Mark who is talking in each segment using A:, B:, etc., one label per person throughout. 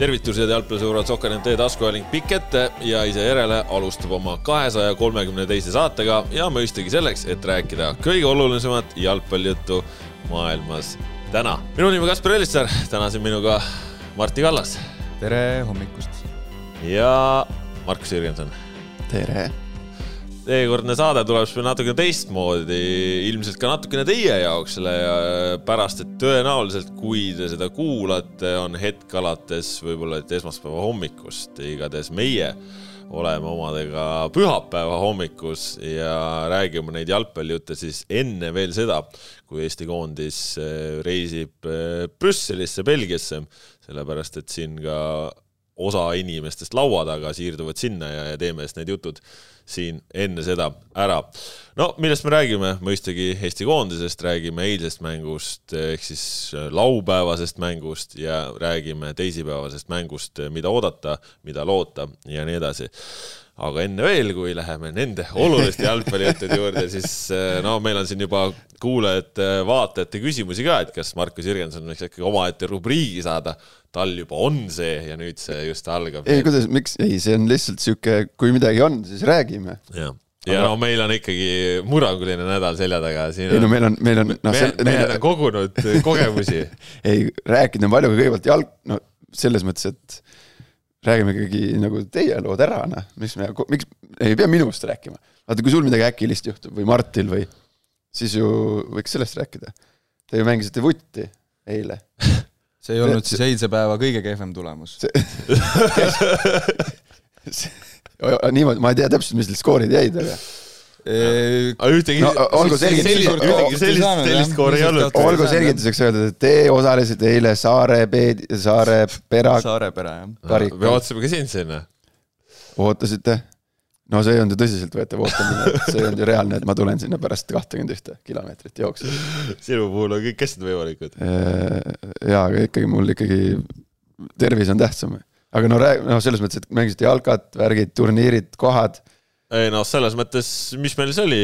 A: tervitused jalgpallisõbrad Sokker.ee taskuhääling pikk ette ja ise järele alustab oma kahesaja kolmekümne teise saatega ja mõistagi selleks, et rääkida kõige olulisemat jalgpallijuttu maailmas täna. minu nimi Kaspar Ellissaar, täna siin minuga Martti Kallas.
B: tere hommikust.
A: ja Markus Jürgenson.
C: tere
A: seekordne saade tuleb siis natukene teistmoodi, ilmselt ka natukene teie jaoks, sellepärast et tõenäoliselt, kui te seda kuulate, on hetk alates võib-olla et esmaspäeva hommikust, igatahes meie oleme omadega pühapäeva hommikus ja räägime neid jalgpallijutte siis enne veel seda, kui Eesti koondis eh, reisib eh, Brüsselisse, Belgiasse, sellepärast et siin ka osa inimestest laua taga siirduvad sinna ja, ja teeme siis need jutud siin enne seda ära. no millest me räägime, mõistagi Eesti koondisest, räägime eilsest mängust ehk siis laupäevasest mängust ja räägime teisipäevasest mängust, mida oodata, mida loota ja nii edasi aga enne veel, kui läheme nende oluliste jalgpallijuttude juurde, siis no meil on siin juba kuulajate, vaatajate küsimusi ka, et kas Markus Jürgenson võiks ikkagi omaette rubriigi saada tal juba on see ja nüüd see just algab.
C: ei, kuidas, miks, ei, see on lihtsalt sihuke, kui midagi on, siis räägime.
A: jah ja no meil on ikkagi murranguline nädal selja taga.
C: ei no meil on, meil on
A: no,. mehed meil... on kogunud kogemusi
C: ei, rääkida on palju, aga kõigepealt jalg, no selles mõttes, et räägime ikkagi nagu teie lood ära, noh, miks me, miks, ei pea minust rääkima. vaata, kui sul midagi äkilist juhtub või Martil või, siis ju võiks sellest rääkida. Te ju mängisite vutti eile
B: see ei olnud siis eilse päeva kõige kehvem tulemus
C: niimoodi, ma ei tea täpselt, mis need skoorid jäid, aga
A: aga ühtegi no, olgu selgituseks, ühtegi sellist, sellist skoori ei olnud.
C: olgu selgituseks öeldud, et te osalesite eile Saare Peed-, Saare Pera.
B: Saare Pera, jah.
A: me ootasime ka sind sinna.
C: ootasite? no see ei olnud ju tõsiseltvõetav ootamine, see ei olnud ju reaalne, et ma tulen sinna pärast kahtekümmet ühte kilomeetrit jooksu.
A: sinu puhul on kõik asjad võimalikud.
C: jaa, aga ikkagi mul ikkagi tervis on tähtsam. aga no räägi, noh, selles mõttes, et mängisite jalkat, värgid, turniirid, kohad.
A: Ei noh, selles mõttes, mis meil see oli,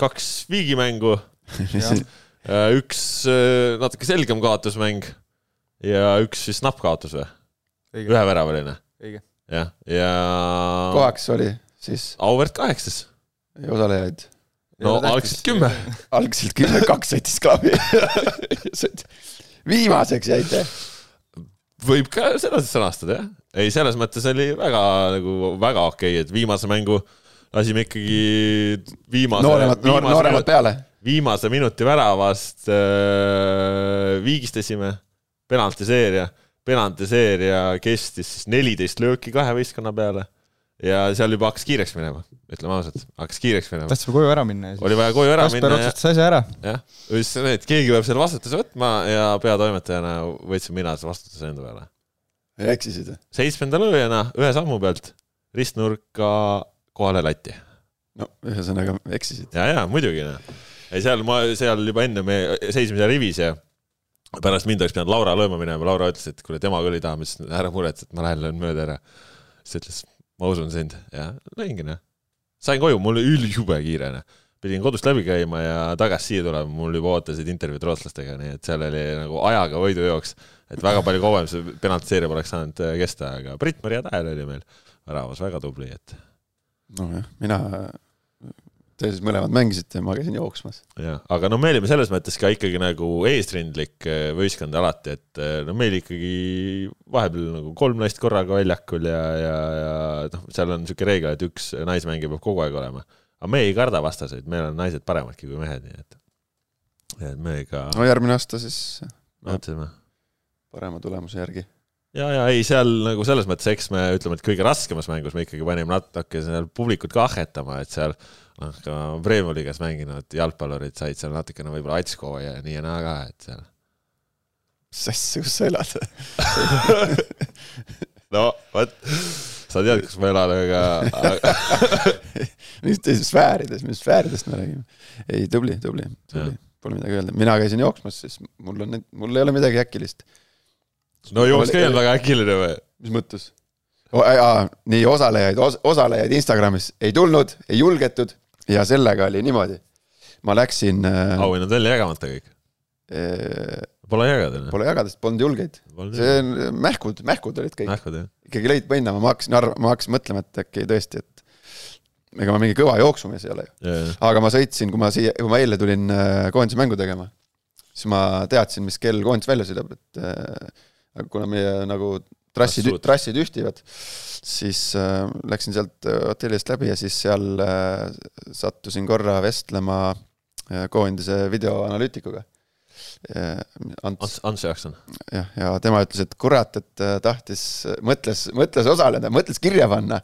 A: kaks viigimängu üks äh, natuke selgem kaotusmäng ja üks siis napp kaotus või? üheväravaline. jah, ja.
C: kohaks oli siis?
A: auväärt kaheksas.
C: osalejaid?
A: no algselt kümme.
C: algselt kümme, kaks sõitis klaavi viimaseks jäite.
A: Võib ka sedasi sõnastada, jah. ei, selles mõttes oli väga nagu väga okei okay,, et viimase mängu lasime ikkagi viimase.
C: nooremad, nooremad peale.
A: viimase minuti väravast äh, viigistasime, penaltiseeria, penaltiseeria kestis siis neliteist lööki kahe võistkonna peale ja seal juba hakkas kiireks minema, ütleme ausalt, hakkas kiireks minema.
B: tahtsime koju ära minna.
A: oli vaja koju ära
B: Kasper minna. Kasper otsustas asja ära.
A: jah, see, et keegi peab selle vastutuse võtma ja peatoimetajana võtsin mina selle vastutuse enda peale.
C: eksisid?
A: seitsmenda lööjana ühe sammu pealt ristnurka kohale latti.
C: no ühesõnaga eksisid.
A: ja, ja muidugi noh. ei seal ma, seal juba enne me seisime seal rivis ja pärast mind oleks pidanud Laura lööma minema, Laura ütles, et kuule, tema küll ei taha, ma ütlesin, ära muretse, et ma lähen löön mööda ära. siis ta ütles ma usun sind ja lõingi noh. sain koju, mul oli ülijube kiire noh. pidin kodust läbi käima ja tagasi siia tulema, mul juba ootasid intervjuud rootslastega, nii et seal oli nagu ajaga võidujooks. et väga palju kauem see penaltiseeria poleks saanud äh, kesta, aga Brit-Maria Tähel oli meil väravas väga tubli, et.
C: nojah, mina Te siis mõlemad mängisite, ma käisin jooksmas.
A: jah, aga no me olime selles mõttes ka ikkagi nagu eesrindlik eh, võistkond alati, et eh, no meil ikkagi vahepeal nagu kolm naist korraga väljakul ja, ja, ja noh, seal on niisugune reegel, et üks naismängija peab kogu aeg olema. aga me ei karda vastaseid, meil on naised paremadki kui mehed, nii et, et me ka.
C: no järgmine aasta siis.
A: mõtlesime.
C: parema tulemuse järgi
A: ja, ja ei, seal nagu selles mõttes, eks me ütleme, et kõige raskemas mängus me ikkagi panime natuke seal publikut kahhetama, et seal noh, ka Premiumi liigas mänginud jalgpallurid said seal natukene võib-olla atsko ja nii ja naa ka, et seal.
C: mis asja, kus sa elad
A: no vot, sa tead, kus ma elan, aga
C: mis sfäärides, mis sfääridest me räägime? ei, tubli, tubli, tubli, pole midagi öelda, mina käisin jooksmas, siis mul on, mul ei ole midagi äkilist.
A: No jooks ka ei olnud väga äkiline või?
C: mis mõttes? nii osalejaid os,, osalejaid Instagramis ei tulnud, ei julgetud ja sellega oli niimoodi. ma läksin.
A: Äh, auhinnad välja jagamata kõik
C: äh,?
A: Pole jagada, noh.
C: pole jagada, sest polnud julgeid. see on mähkud, mähkud olid kõik. ikkagi lõid põnna, ma hakkasin arv-, ma hakkasin mõtlema, et äkki tõesti, et ega ma mingi kõva jooksumees ei ole ju. aga ma sõitsin, kui ma siia, kui ma eile tulin äh, koondise mängu tegema, siis ma teadsin, mis kell koondis välja sõidab, et äh, kuna meie nagu trassid trassid ühtivad, siis äh, läksin sealt äh, hotellist läbi ja siis seal äh, sattusin korra vestlema äh, koondise videoanalüütikuga äh,. Ants
A: Ants, Jaakson.
C: jah, ja tema ütles, et kurat, et äh, tahtis, mõtles, mõtles osaleda, mõtles kirja panna.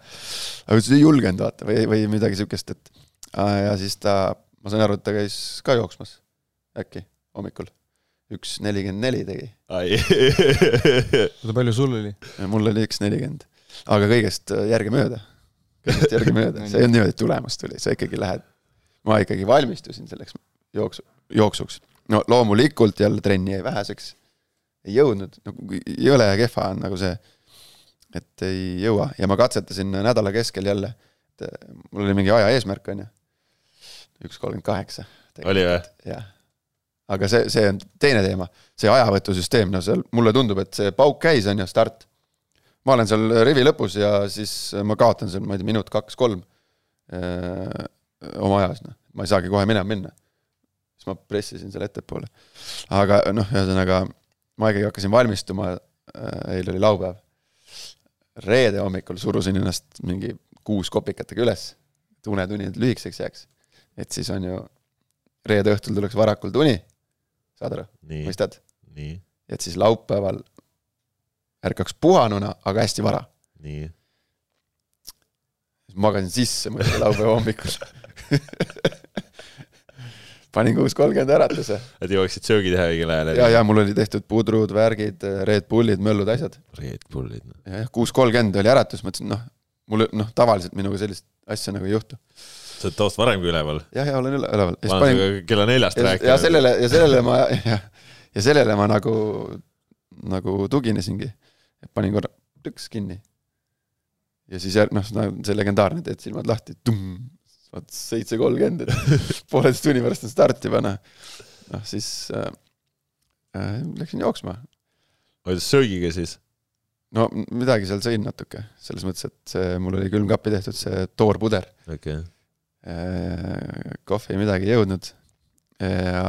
C: aga ütles, ei julgenud vaata või, või midagi siukest, et ja siis ta, ma sain aru, et ta käis ka jooksmas äkki hommikul. Üks nelikümmend neli tegi
A: ai,
B: oota, palju sul oli?
C: ja mul oli üks nelikümmend, aga kõigest äh, järgemööda. kõigest järgemööda, see ei olnud niimoodi, et tulemus tuli, sa ikkagi lähed, ma ikkagi valmistusin selleks jooksu, jooksuks. no loomulikult jälle trenni jäi väheseks, ei jõudnud, no jõle kehva on nagu see, et ei jõua ja ma katsetasin nädala keskel jälle, et äh, mul oli mingi aja eesmärk, on ju, üks kolmkümmend kaheksa.
A: oli või?
C: jah. Aga see, see on teine teema, see ajavõtusüsteem, no seal mulle tundub, et see pauk käis, on ju, start. ma olen seal rivi lõpus ja siis ma kaotan seal, ma ei tea, minut kaks-kolm oma ajas, noh, ma ei saagi kohe minema minna. siis ma pressisin selle ettepoole. aga noh, ühesõnaga ma ikkagi hakkasin valmistuma, eile oli laupäev. reede hommikul surusin ennast mingi kuus kopikatega üles, et unetunnid lühikeseks jääks. et siis on ju reede õhtul tuleks varakult uni, saad aru, mõistad? et siis laupäeval ärkaks puhanuna, aga hästi vara.
A: nii.
C: siis magasin sisse muidugi laupäeva hommikul. panin kuus kolmkümmend äratuse
A: et jõuaksid söögi teha õigel ajal.
C: ja, ja mul oli tehtud pudrud, värgid, Red Bullid, möllud, asjad.
A: Red Bullid.
C: ja, jah, kuus kolmkümmend oli äratus, mõtlesin, noh, mul noh, tavaliselt minuga sellist asja nagu ei juhtu.
A: Sa oled toast varem kui üleval.
C: jah, ja olen üle- üleval.
A: ma olen sinuga kella neljast
C: ja, ja
A: rääkinud.
C: sellele ja sellele ma ja, sellele ma nagu nagu tuginesingi et panin korra tõks kinni ja siis jär- noh see legendaarne teed silmad lahti vaat seitse kolmkümmend et pooleteist tunni pärast on start juba noh noh siis äh, äh, läksin jooksma
A: kuidas söögiga siis?
C: no midagi seal sõin natuke selles mõttes et see mul oli külmkappi tehtud see toorpuder
A: okei okay..
C: Äh, kohvi midagi ei jõudnud ja,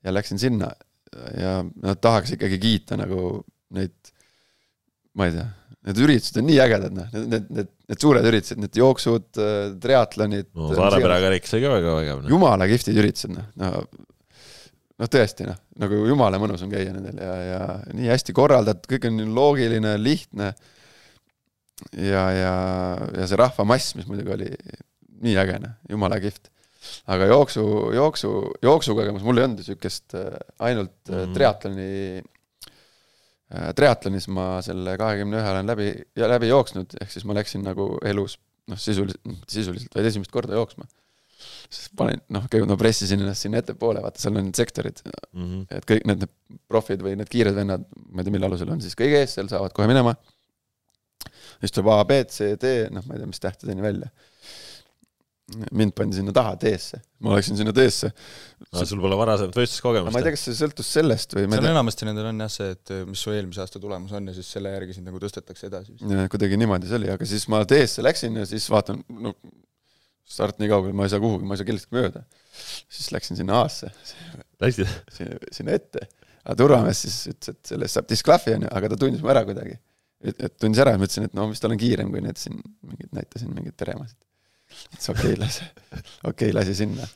C: ja läksin sinna ja no tahaks ikkagi kiita nagu neid, ma ei tea, need üritused on nii ägedad, noh, need, need, need, need suured üritused, need jooksud, triatlonid
A: no Saare-Pere karikas oli ka väga vägev. noh.
C: jumala kihvtid üritused, noh, no noh, tõesti noh, nagu jumala mõnus on käia nendel ja, ja nii hästi korraldatud, kõik on loogiline, lihtne. ja, ja, ja see rahvamass, mis muidugi oli nii äge, noh, jumala kihvt. aga jooksu, jooksu, jooksukogemus mul ei olnud siukest äh, ainult mm.
A: Mhm.
C: triatloni äh,. triatlonis ma selle kahekümne ühe olen läbi, läbi jooksnud, ehk siis ma läksin nagu elus noh, sisuliselt, sisuliselt vaid esimest korda jooksma siis panin, noh, kõigepealt ma pressisin ennast sinna ettepoole, vaata seal on need sektorid,
A: Mm -hmm.
C: et kõik need, need profid või need kiired vennad, ma ei tea, mille alusel on siis kõige ees, seal saavad kohe minema. siis tuleb A, B, C, D, noh, ma ei tea, mis tähtedeni välja. Mind pandi sinna taha D-sse, ma läksin sinna D-sse.
A: aga sul pole varasemat
C: ma
A: võistluskogemust
C: ei tea, kas see sõltus sellest või ma
B: seal enamasti nendel on jah see, et mis su eelmise aasta tulemus on ja siis selle järgi sind nagu tõstetakse edasi vist.
C: kuidagi niimoodi see oli, aga siis ma D-sse läksin ja siis vaatan, no start nii kaugel, ma ei saa kuhugi, ma ei saa kellestki mööda. siis läksin sinna A-sse,
A: läksid?
C: sinna, sinna ette. aga turvamees siis ütles, et sellest saab disklahvi onju, aga ta tundis mu ära kuidagi. et, et tundis ära ja ma ütlesin, et no vist olen kiirem kui need siin mingid, näitasin mingeid peremasid. Ütles okei okay,, lase, okei okay,, lasi sinna.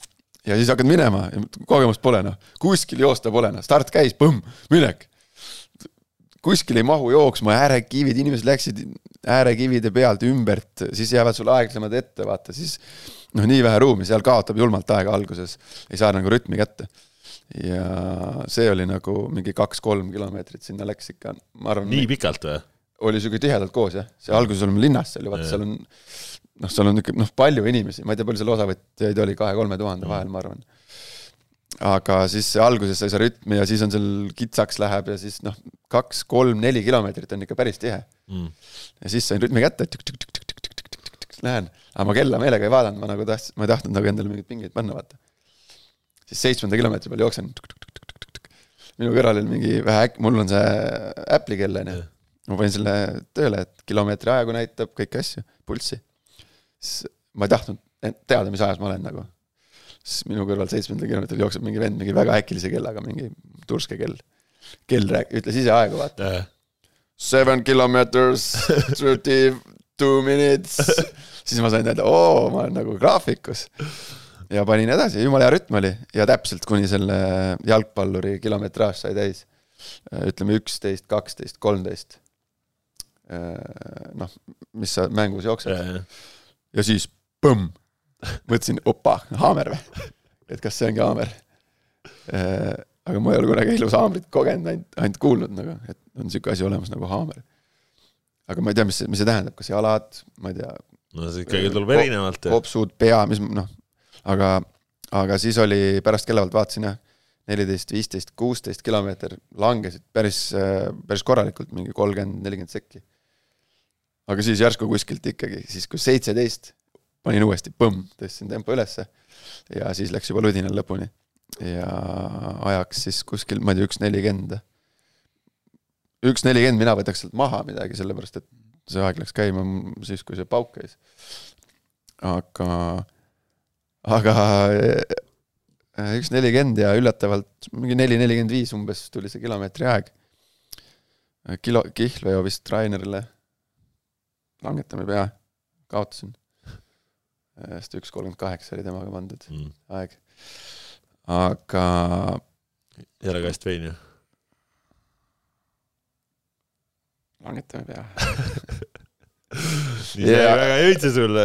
C: ja siis hakkad minema, kogemust pole noh, kuskil joosta pole noh, start käis, põmm, minek. kuskil ei mahu jooksma, äärekivid, inimesed läksid äärekivide pealt ümbert, siis jäävad sul aeglasemad ette, vaata siis noh, nii vähe ruumi, seal kaotab julmalt aega alguses, ei saa nagu rütmi kätte ja see oli nagu mingi kaks-kolm kilomeetrit sinna läks ikka, ma arvan.
A: nii pikalt või?
C: oli sihuke tihedalt koos jah, see alguses olime linnas seal ju vaata, seal on noh, seal on ikka noh, palju inimesi, ma ei tea, palju seal osavõtjaid oli, kahe-kolme tuhande vahel, ma arvan. aga siis alguses sai see rütmi ja siis on seal kitsaks läheb ja siis noh, kaks-kolm-neli kilomeetrit on ikka päris tihe.
A: Mm.
C: ja siis sain rütmi kätte, lähen, aga ma kella meelega ei vaadanud, ma nagu tahtsin, ma ei tahtnud nagu endale mingeid pingeid panna, vaata. siis seitsmenda kilomeetri peal jooksen, minu kõrval oli mingi vähe äkk, mul on see Apple'i kell onju ma panin selle tööle, et kilomeetri ajagu näitab, kõiki asju, pulssi. Siis ma ei tahtnud teada, mis ajas ma olen nagu. siis minu kõrval seitsmendal kilomeetril jookseb mingi vend mingi väga äkilise kellaga, mingi turske kell. kell rääk-, ütles ise aegu, vaata. Seven kilometers, thirty two minutes. siis ma sain teada, oo, ma olen nagu graafikus. ja panin edasi, jumala hea rütm oli ja täpselt kuni selle jalgpalluri kilometraaž sai täis. ütleme üksteist, kaksteist, kolmteist. noh, mis sa mängus jooksed ja siis põmm, mõtlesin, opa, haamer või? et kas see ongi haamer? aga ma ei ole kunagi elus haamrit kogenud, ainult, ainult kuulnud nagu, et on niisugune asi olemas nagu haamer. aga ma ei tea, mis see, mis see tähendab, kas jalad, ma ei tea,
A: no see ikkagi tuleb erinevalt.
C: kopsud, pea, mis noh, aga, aga siis oli pärast kellavalt vaatasin jah, neliteist, viisteist, kuusteist kilomeeter langesid päris, päris korralikult, mingi kolmkümmend, nelikümmend sekki. Aga siis järsku kuskilt ikkagi, siis kui seitseteist, panin uuesti põmm, tõstsin tempo ülesse ja siis läks juba ludinal lõpuni. ja ajaks siis kuskil, ma ei tea, üks nelikümmend. üks nelikümmend, mina võtaks sealt maha midagi, sellepärast et see aeg läks käima siis, kui see pauk käis. aga, aga äh, üks nelikümmend ja üllatavalt mingi neli nelikümmend viis umbes tuli see kilomeetri aeg. kilo, kihlveo vist Rainerile, langetame pea, kaotasin. sest üks kolmkümmend kaheksa oli temaga pandud
A: Mm.
C: aeg. aga
A: jälle kast veini
C: langetame pea.
A: nii see
C: Ja-
A: väga ei õitse sulle.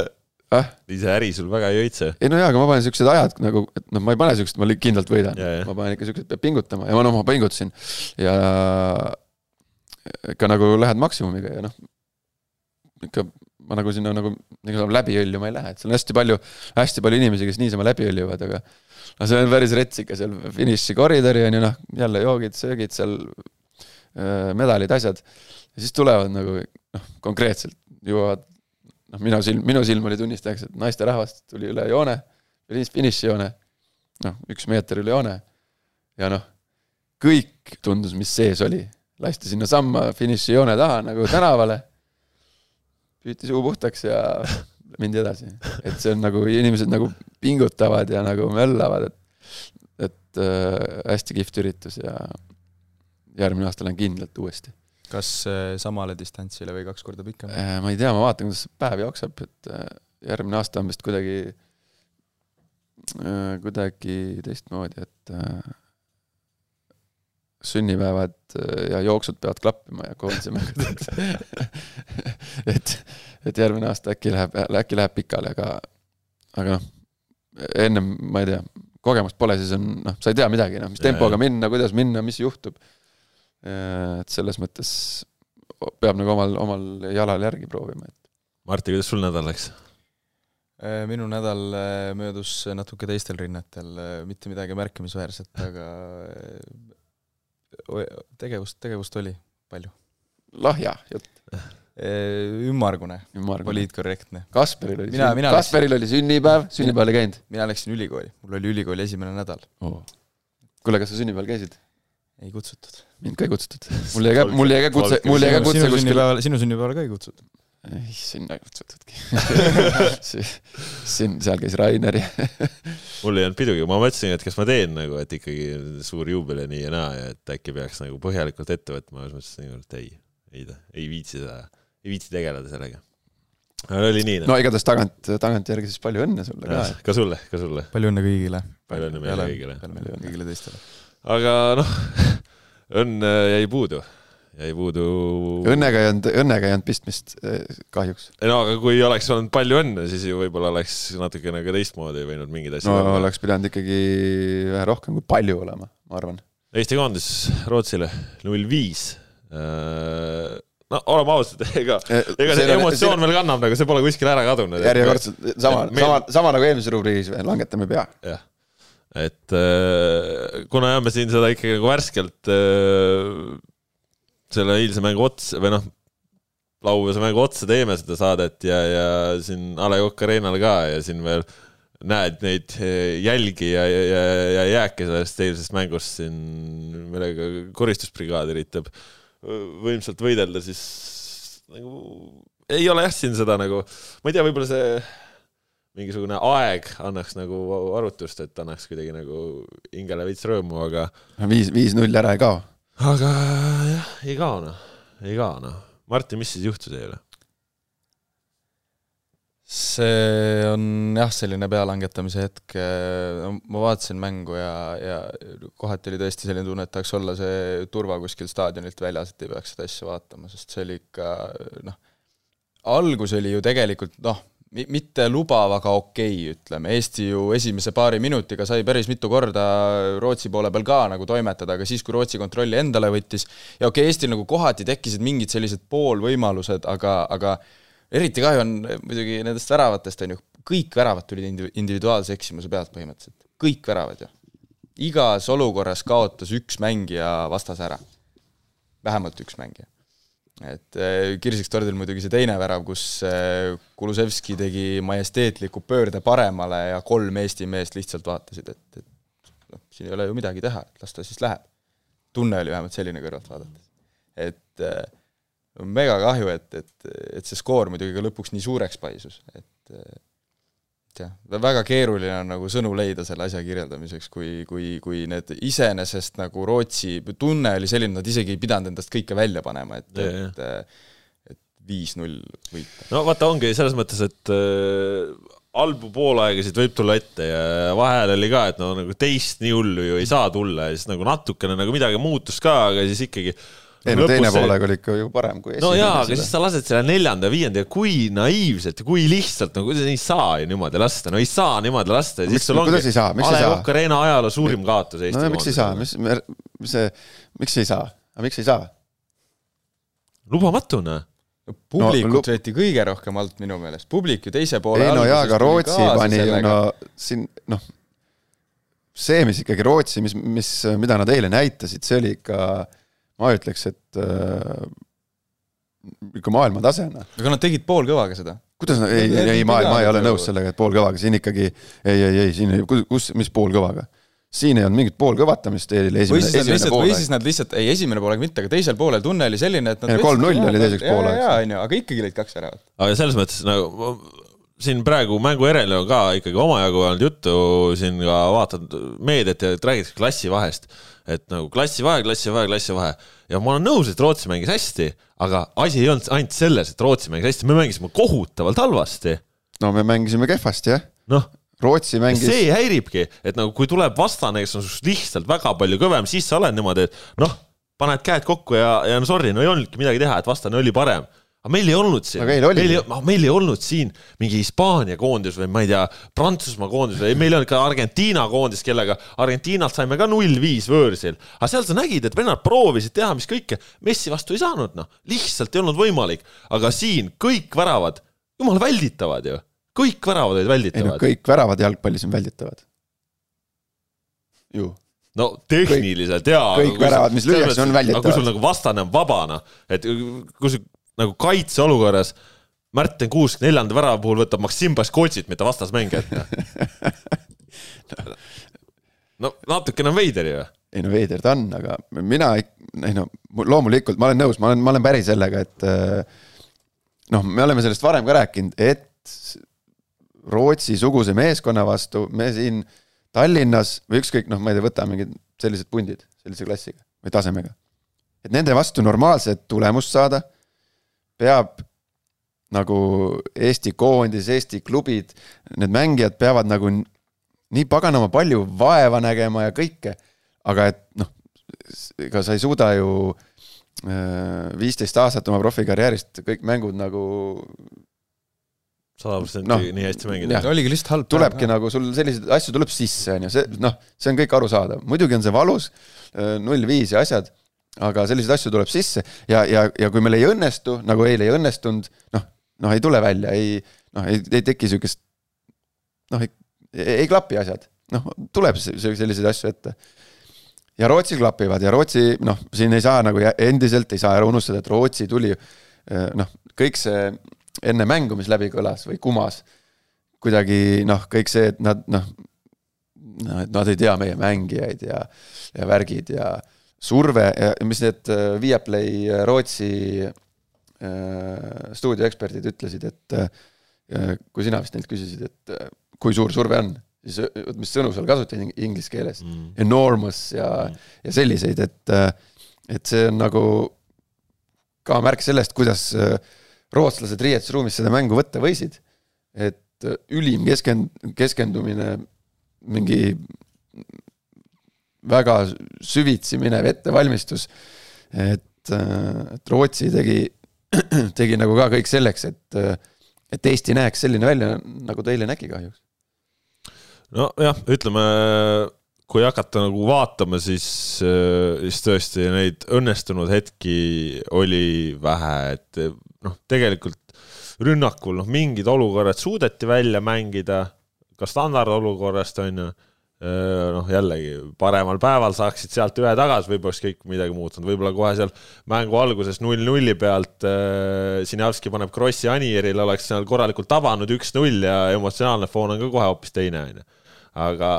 C: ah,
A: nii see äri sul väga ei õitse.
C: ei no jaa, aga ma panen siuksed ajad nagu, et noh, ma ei pane siukest, ma kindlalt võidan ma panen ikka siuksed, peab pingutama ja ma noh, ma pingutasin ja ikka nagu lähed maksimumiga ja noh, ikka ma nagu sinna nagu nagu läbi õljuma ei lähe, et seal on hästi palju, hästi palju inimesi, kes niisama läbi õljuvad, aga no see on päris rets ikka seal finišikoridori on ju noh, jälle joogid, söögid seal, medalid, asjad. Ja siis tulevad nagu noh, konkreetselt jõuavad noh, minu silm, minu silm oli tunnistajaks, et naisterahvas tuli üle joone, finišijoone, noh, üks meeter üle joone. Ja noh, kõik tundus, mis sees oli, lasti sinnasamma finišijoone taha nagu tänavale, püüti suu puhtaks ja mindi edasi, et see on nagu inimesed nagu pingutavad ja nagu möllavad, et et äh, hästi kihvt üritus ja järgmine aasta lähen kindlalt uuesti.
B: kas äh, samale distantsile või kaks korda pikem?
C: Äh, ma ei tea, ma vaatan, kuidas see päev jookseb, et äh, järgmine aasta on vist kuidagi, kuidagi teistmoodi, et äh, sünnipäevad äh, ja jooksud peavad klappima ja koondise mängud, et et, et järgmine aasta äkki läheb, äkki läheb pikali, aga aga noh, ennem ma ei tea, kogemust pole, siis on noh, sa ei tea midagi noh, mis
A: Jaa,
C: tempoga minna, kuidas minna, mis juhtub. et selles mõttes peab nagu omal, omal jalal järgi proovima, et
A: Martti, kuidas sul nädal läks?
B: Äh, minu nädal äh, möödus natuke teistel rinnetel, mitte midagi märkimisväärset, aga äh, tegevust, tegevust oli palju.
C: lahja jutt,
B: ümmargune,
C: ümmargune.
B: poliitkorrektne.
C: Kasperil oli
B: Mina-, mina
C: Kasperil oli sünnipäev, sünnipäeval ei käinud
B: mina läksin ülikooli, mul oli ülikooli esimene nädal,
C: oh.. kuule, kas sa sünnipäeval käisid?
B: ei kutsutud.
C: mind ka ei kutsutud. mul jäi ka, mul jäi ka kutse, mul jäi ka kutse kuskil.
B: sinu sünnipäeval ka ei kutsutud.
C: ei, sinna ei kutsutudki. siin, seal käis Rainer ja
A: mul ei olnud pidugi, ma mõtlesin, et kas ma teen nagu, et ikkagi suur juubel ja nii ja naa ja et äkki peaks nagu põhjalikult ette võtma, siis mõtlesin, et ei, ei, ei viitsi seda, ei viitsi tegeleda sellega. aga oli nii,
C: no igatahes tagant, tagantjärgi siis palju õnne sulle ka.
A: ka sulle, ka sulle.
B: palju õnne kõigile.
A: palju õnne meile kõigile.
B: palju õnne kõigile teistele.
A: aga noh, õnn jäi puudu, jäi puudu.
C: õnnega ei olnud, õnnega ei olnud pistmist eh, kahjuks.
A: no aga kui oleks olnud palju õnne, siis ju võib-olla oleks natukene ka teistmoodi võinud mingeid asju
C: no oleks pidanud ikkagi vähe rohkem kui palju olema, ma arvan.
A: Eesti koondis Rootsile null viis. no oleme ausad, ega, ega see emotsioon veel kannab nagu, see pole kuskile ära kadunud.
C: järjekordselt sama,
A: meil-
C: sama, sama nagu eelmises rubriigis, langetame pea.
A: jah, et äh, kuna jah, me siin seda ikkagi nagu värskelt äh, selle eilse mängu otsa või noh, laupäevase mängu otsa teeme seda saadet ja, ja siin A Le Coq Arena'l ka ja siin veel näed neid eh, jälgi ja, ja, ja jääke sellest eilsest mängust siin, millega koristusbrigaad üritab võimsalt võidelda, siis nagu ei ole jah siin seda nagu, ma ei tea, võib-olla see mingisugune aeg annaks nagu arutust, et annaks kuidagi nagu hingele veits rõõmu, aga.
C: viis, viis-null ära ei kao.
A: Aga jah, ei kao noh, ei kao noh. Martin, mis siis juhtus eile?
B: see on jah, selline pealangetamise hetk, no ma vaatasin mängu ja, ja kohati oli tõesti selline tunne, et tahaks olla see turva kuskil staadionilt väljas, et ei peaks seda asja vaatama, sest see oli ikka noh, algus oli ju tegelikult noh, mitte lubav, aga okei okay,, ütleme, Eesti ju esimese paari minutiga sai päris mitu korda Rootsi poole peal ka nagu toimetada, aga siis, kui Rootsi kontrolli endale võttis, ja okei okay,, Eestil nagu kohati tekkisid mingid sellised poolvõimalused, aga, aga eriti kahju on muidugi nendest väravatest, on ju, kõik väravad tulid individuaalse eksimuse pealt põhimõtteliselt, kõik väravad ju. igas olukorras kaotas üks mängija vastase ära. vähemalt üks mängija et äh, kirseks tordil muidugi see teine värav, kus äh, Kulusevski tegi majesteetliku pöörde paremale ja kolm Eesti meest lihtsalt vaatasid, et, et noh, siin ei ole ju midagi teha, et las ta siis läheb. tunne oli vähemalt selline kõrvalt vaadates. et äh, mega kahju, et, et, et see skoor muidugi ka lõpuks nii suureks paisus, et jah, väga keeruline on nagu sõnu leida selle asja kirjeldamiseks, kui, kui, kui need iseenesest nagu Rootsi tunne oli selline, nad isegi ei pidanud endast kõike välja panema, et, et et viis-null võita.
A: no vaata, ongi selles mõttes, et äh, halbu poolaegasid võib tulla ette ja vahel oli ka, et no nagu teist nii hullu ju ei saa tulla ja siis nagu natukene nagu midagi muutus ka, aga siis ikkagi
C: ei no teine poolega oli ikka ju parem kui
A: esimene. no jaa, aga siis sa lased selle neljanda ja viienda ja kui naiivselt ja kui lihtsalt, no kuidas ei saa ju niimoodi lasta, no ei saa niimoodi lasta ja siis sul ongi
C: A Le
A: Coq Arena ajaloo suurim kaotus Eesti
C: no miks ei saa, mis, mis see, miks ei saa, aga miks ei saa?
A: lubamatu noh.
B: Publikut no, võeti kõige rohkem alt minu meelest, publik ju teise poole
C: ei no jaa, aga Rootsi pani ju no siin noh, see, mis ikkagi Rootsi, mis, mis, mida nad eile näitasid, see oli ikka äh, ma ütleks, et äh, ikka maailmatase, noh.
B: aga nad tegid poolkõvaga seda.
C: kuidas nad, ei, ei, ei, ma, ma ei ole nõus sellega, et poolkõvaga, siin ikkagi ei, ei, ei, siin ei, kus, mis poolkõvaga? siin ei olnud mingit poolkõvatamist teil esimene,
B: esimene pool. või siis nad lihtsalt, ei esimene poolaeg mitte, aga teisel poolel tunne oli selline, et
C: kolm-null oli teiseks pooleks.
B: jaa, on ju, aga ikkagi lõid kaks väravat.
A: aga selles mõttes nagu siin praegu mängu järel on ka ikkagi omajagu olnud juttu, siin ka vaatad meediat ja räägitakse klassivahest, et nagu klassivahe, klassivahe, klassivahe ja ma olen nõus, et Rootsi mängis hästi, aga asi ei olnud ainult selles, et Rootsi mängis hästi, me mängisime kohutavalt halvasti.
C: no me mängisime kehvasti, jah.
A: noh,
C: Rootsi mängis.
A: see häiribki, et nagu kui tuleb vastane, kes on sinust lihtsalt väga palju kõvem, siis sa oled niimoodi, et noh, paned käed kokku ja, ja no sorry, no ei olnudki midagi teha, et vastane oli parem aga meil ei olnud siin, meil, meil, ei, meil ei olnud siin mingi Hispaania koondis või ma ei tea, Prantsusmaa koondis või meil ei olnud ka Argentiina koondis, kellega Argentiinalt saime ka null viis võõrsil. aga seal sa nägid, et vennad proovisid teha, mis kõike, Messi vastu ei saanud, noh, lihtsalt ei olnud võimalik. aga siin kõik väravad, jumala välditavad ju, kõik väravad olid välditavad.
C: ei no kõik väravad jalgpallis on välditavad. ju
A: no tehniliselt jaa.
C: kõik väravad, mis lüüakse, on välditavad.
A: aga kui sul nagu vastane on vaba, noh, et kui sa nagu kaitseolukorras Märten Kuusk neljanda värava puhul võtab Maksim Baskotšit, mitte vastasmängijat no natukene on veider ju.
C: ei no veider ta on, aga mina, ei no loomulikult ma olen nõus, ma olen, ma olen päri sellega, et noh, me oleme sellest varem ka rääkinud, et Rootsi-suguse meeskonna vastu me siin Tallinnas või ükskõik, noh, ma ei tea, võta mingid sellised pundid sellise klassiga või tasemega. et nende vastu normaalset tulemust saada peab nagu Eesti koondis, Eesti klubid, need mängijad peavad nagu nii paganama palju vaeva nägema ja kõike, aga et noh, ega sa ei suuda ju äh, viisteist aastat oma profikarjäärist kõik mängud nagu
A: sada protsenti no, nii hästi mängida.
B: oligi lihtsalt halb.
C: tulebki päev, nagu sul selliseid asju tuleb sisse, on ju, see noh, see on kõik arusaadav, muidugi on see valus, äh, null viis ja asjad aga selliseid asju tuleb sisse ja, ja, ja kui meil ei õnnestu, nagu eile ei õnnestunud, noh, noh, ei tule välja, ei noh, ei, ei teki sihukest noh, ei, ei klapi asjad, noh, tuleb selliseid asju ette. ja Rootsi klapivad ja Rootsi noh, siin ei saa nagu endiselt ei saa ära unustada, et Rootsi tuli noh, kõik see enne mängu, mis läbi kõlas või kumas, kuidagi noh, kõik see, et nad noh, noh, et nad ei tea meie mängijaid ja, ja värgid ja surve ja mis need äh, Viaplay äh, Rootsi äh, stuudioeksperdid ütlesid, et kui sina vist neilt küsisid, et kui suur surve on, siis mis sõnu seal kasutati inglise keeles mm., enormous ja mm., ja selliseid, et et see on nagu ka märk sellest, kuidas rootslased riietusruumis seda mängu võtta võisid. et ülim keskend-, keskendumine, mingi väga süvitsi minev ettevalmistus. et, äh, et Rootsi tegi, tegi nagu ka kõik selleks, et, et Eesti näeks selline välja, nagu ta eile nägi kahjuks.
A: nojah, ütleme kui hakata nagu vaatama, siis, siis tõesti neid õnnestunud hetki oli vähe, et noh, tegelikult rünnakul noh, mingid olukorrad suudeti välja mängida, ka standardolukorrast on ju noh, jällegi paremal päeval saaksid sealt ühe tagasi, võib-olla oleks kõik midagi muutunud, võib-olla kohe seal mängu alguses null nulli pealt äh, Sinjavski paneb krossi Anierile, oleks seal korralikult tabanud üks-null ja emotsionaalne foon on ka kohe hoopis teine, on ju. aga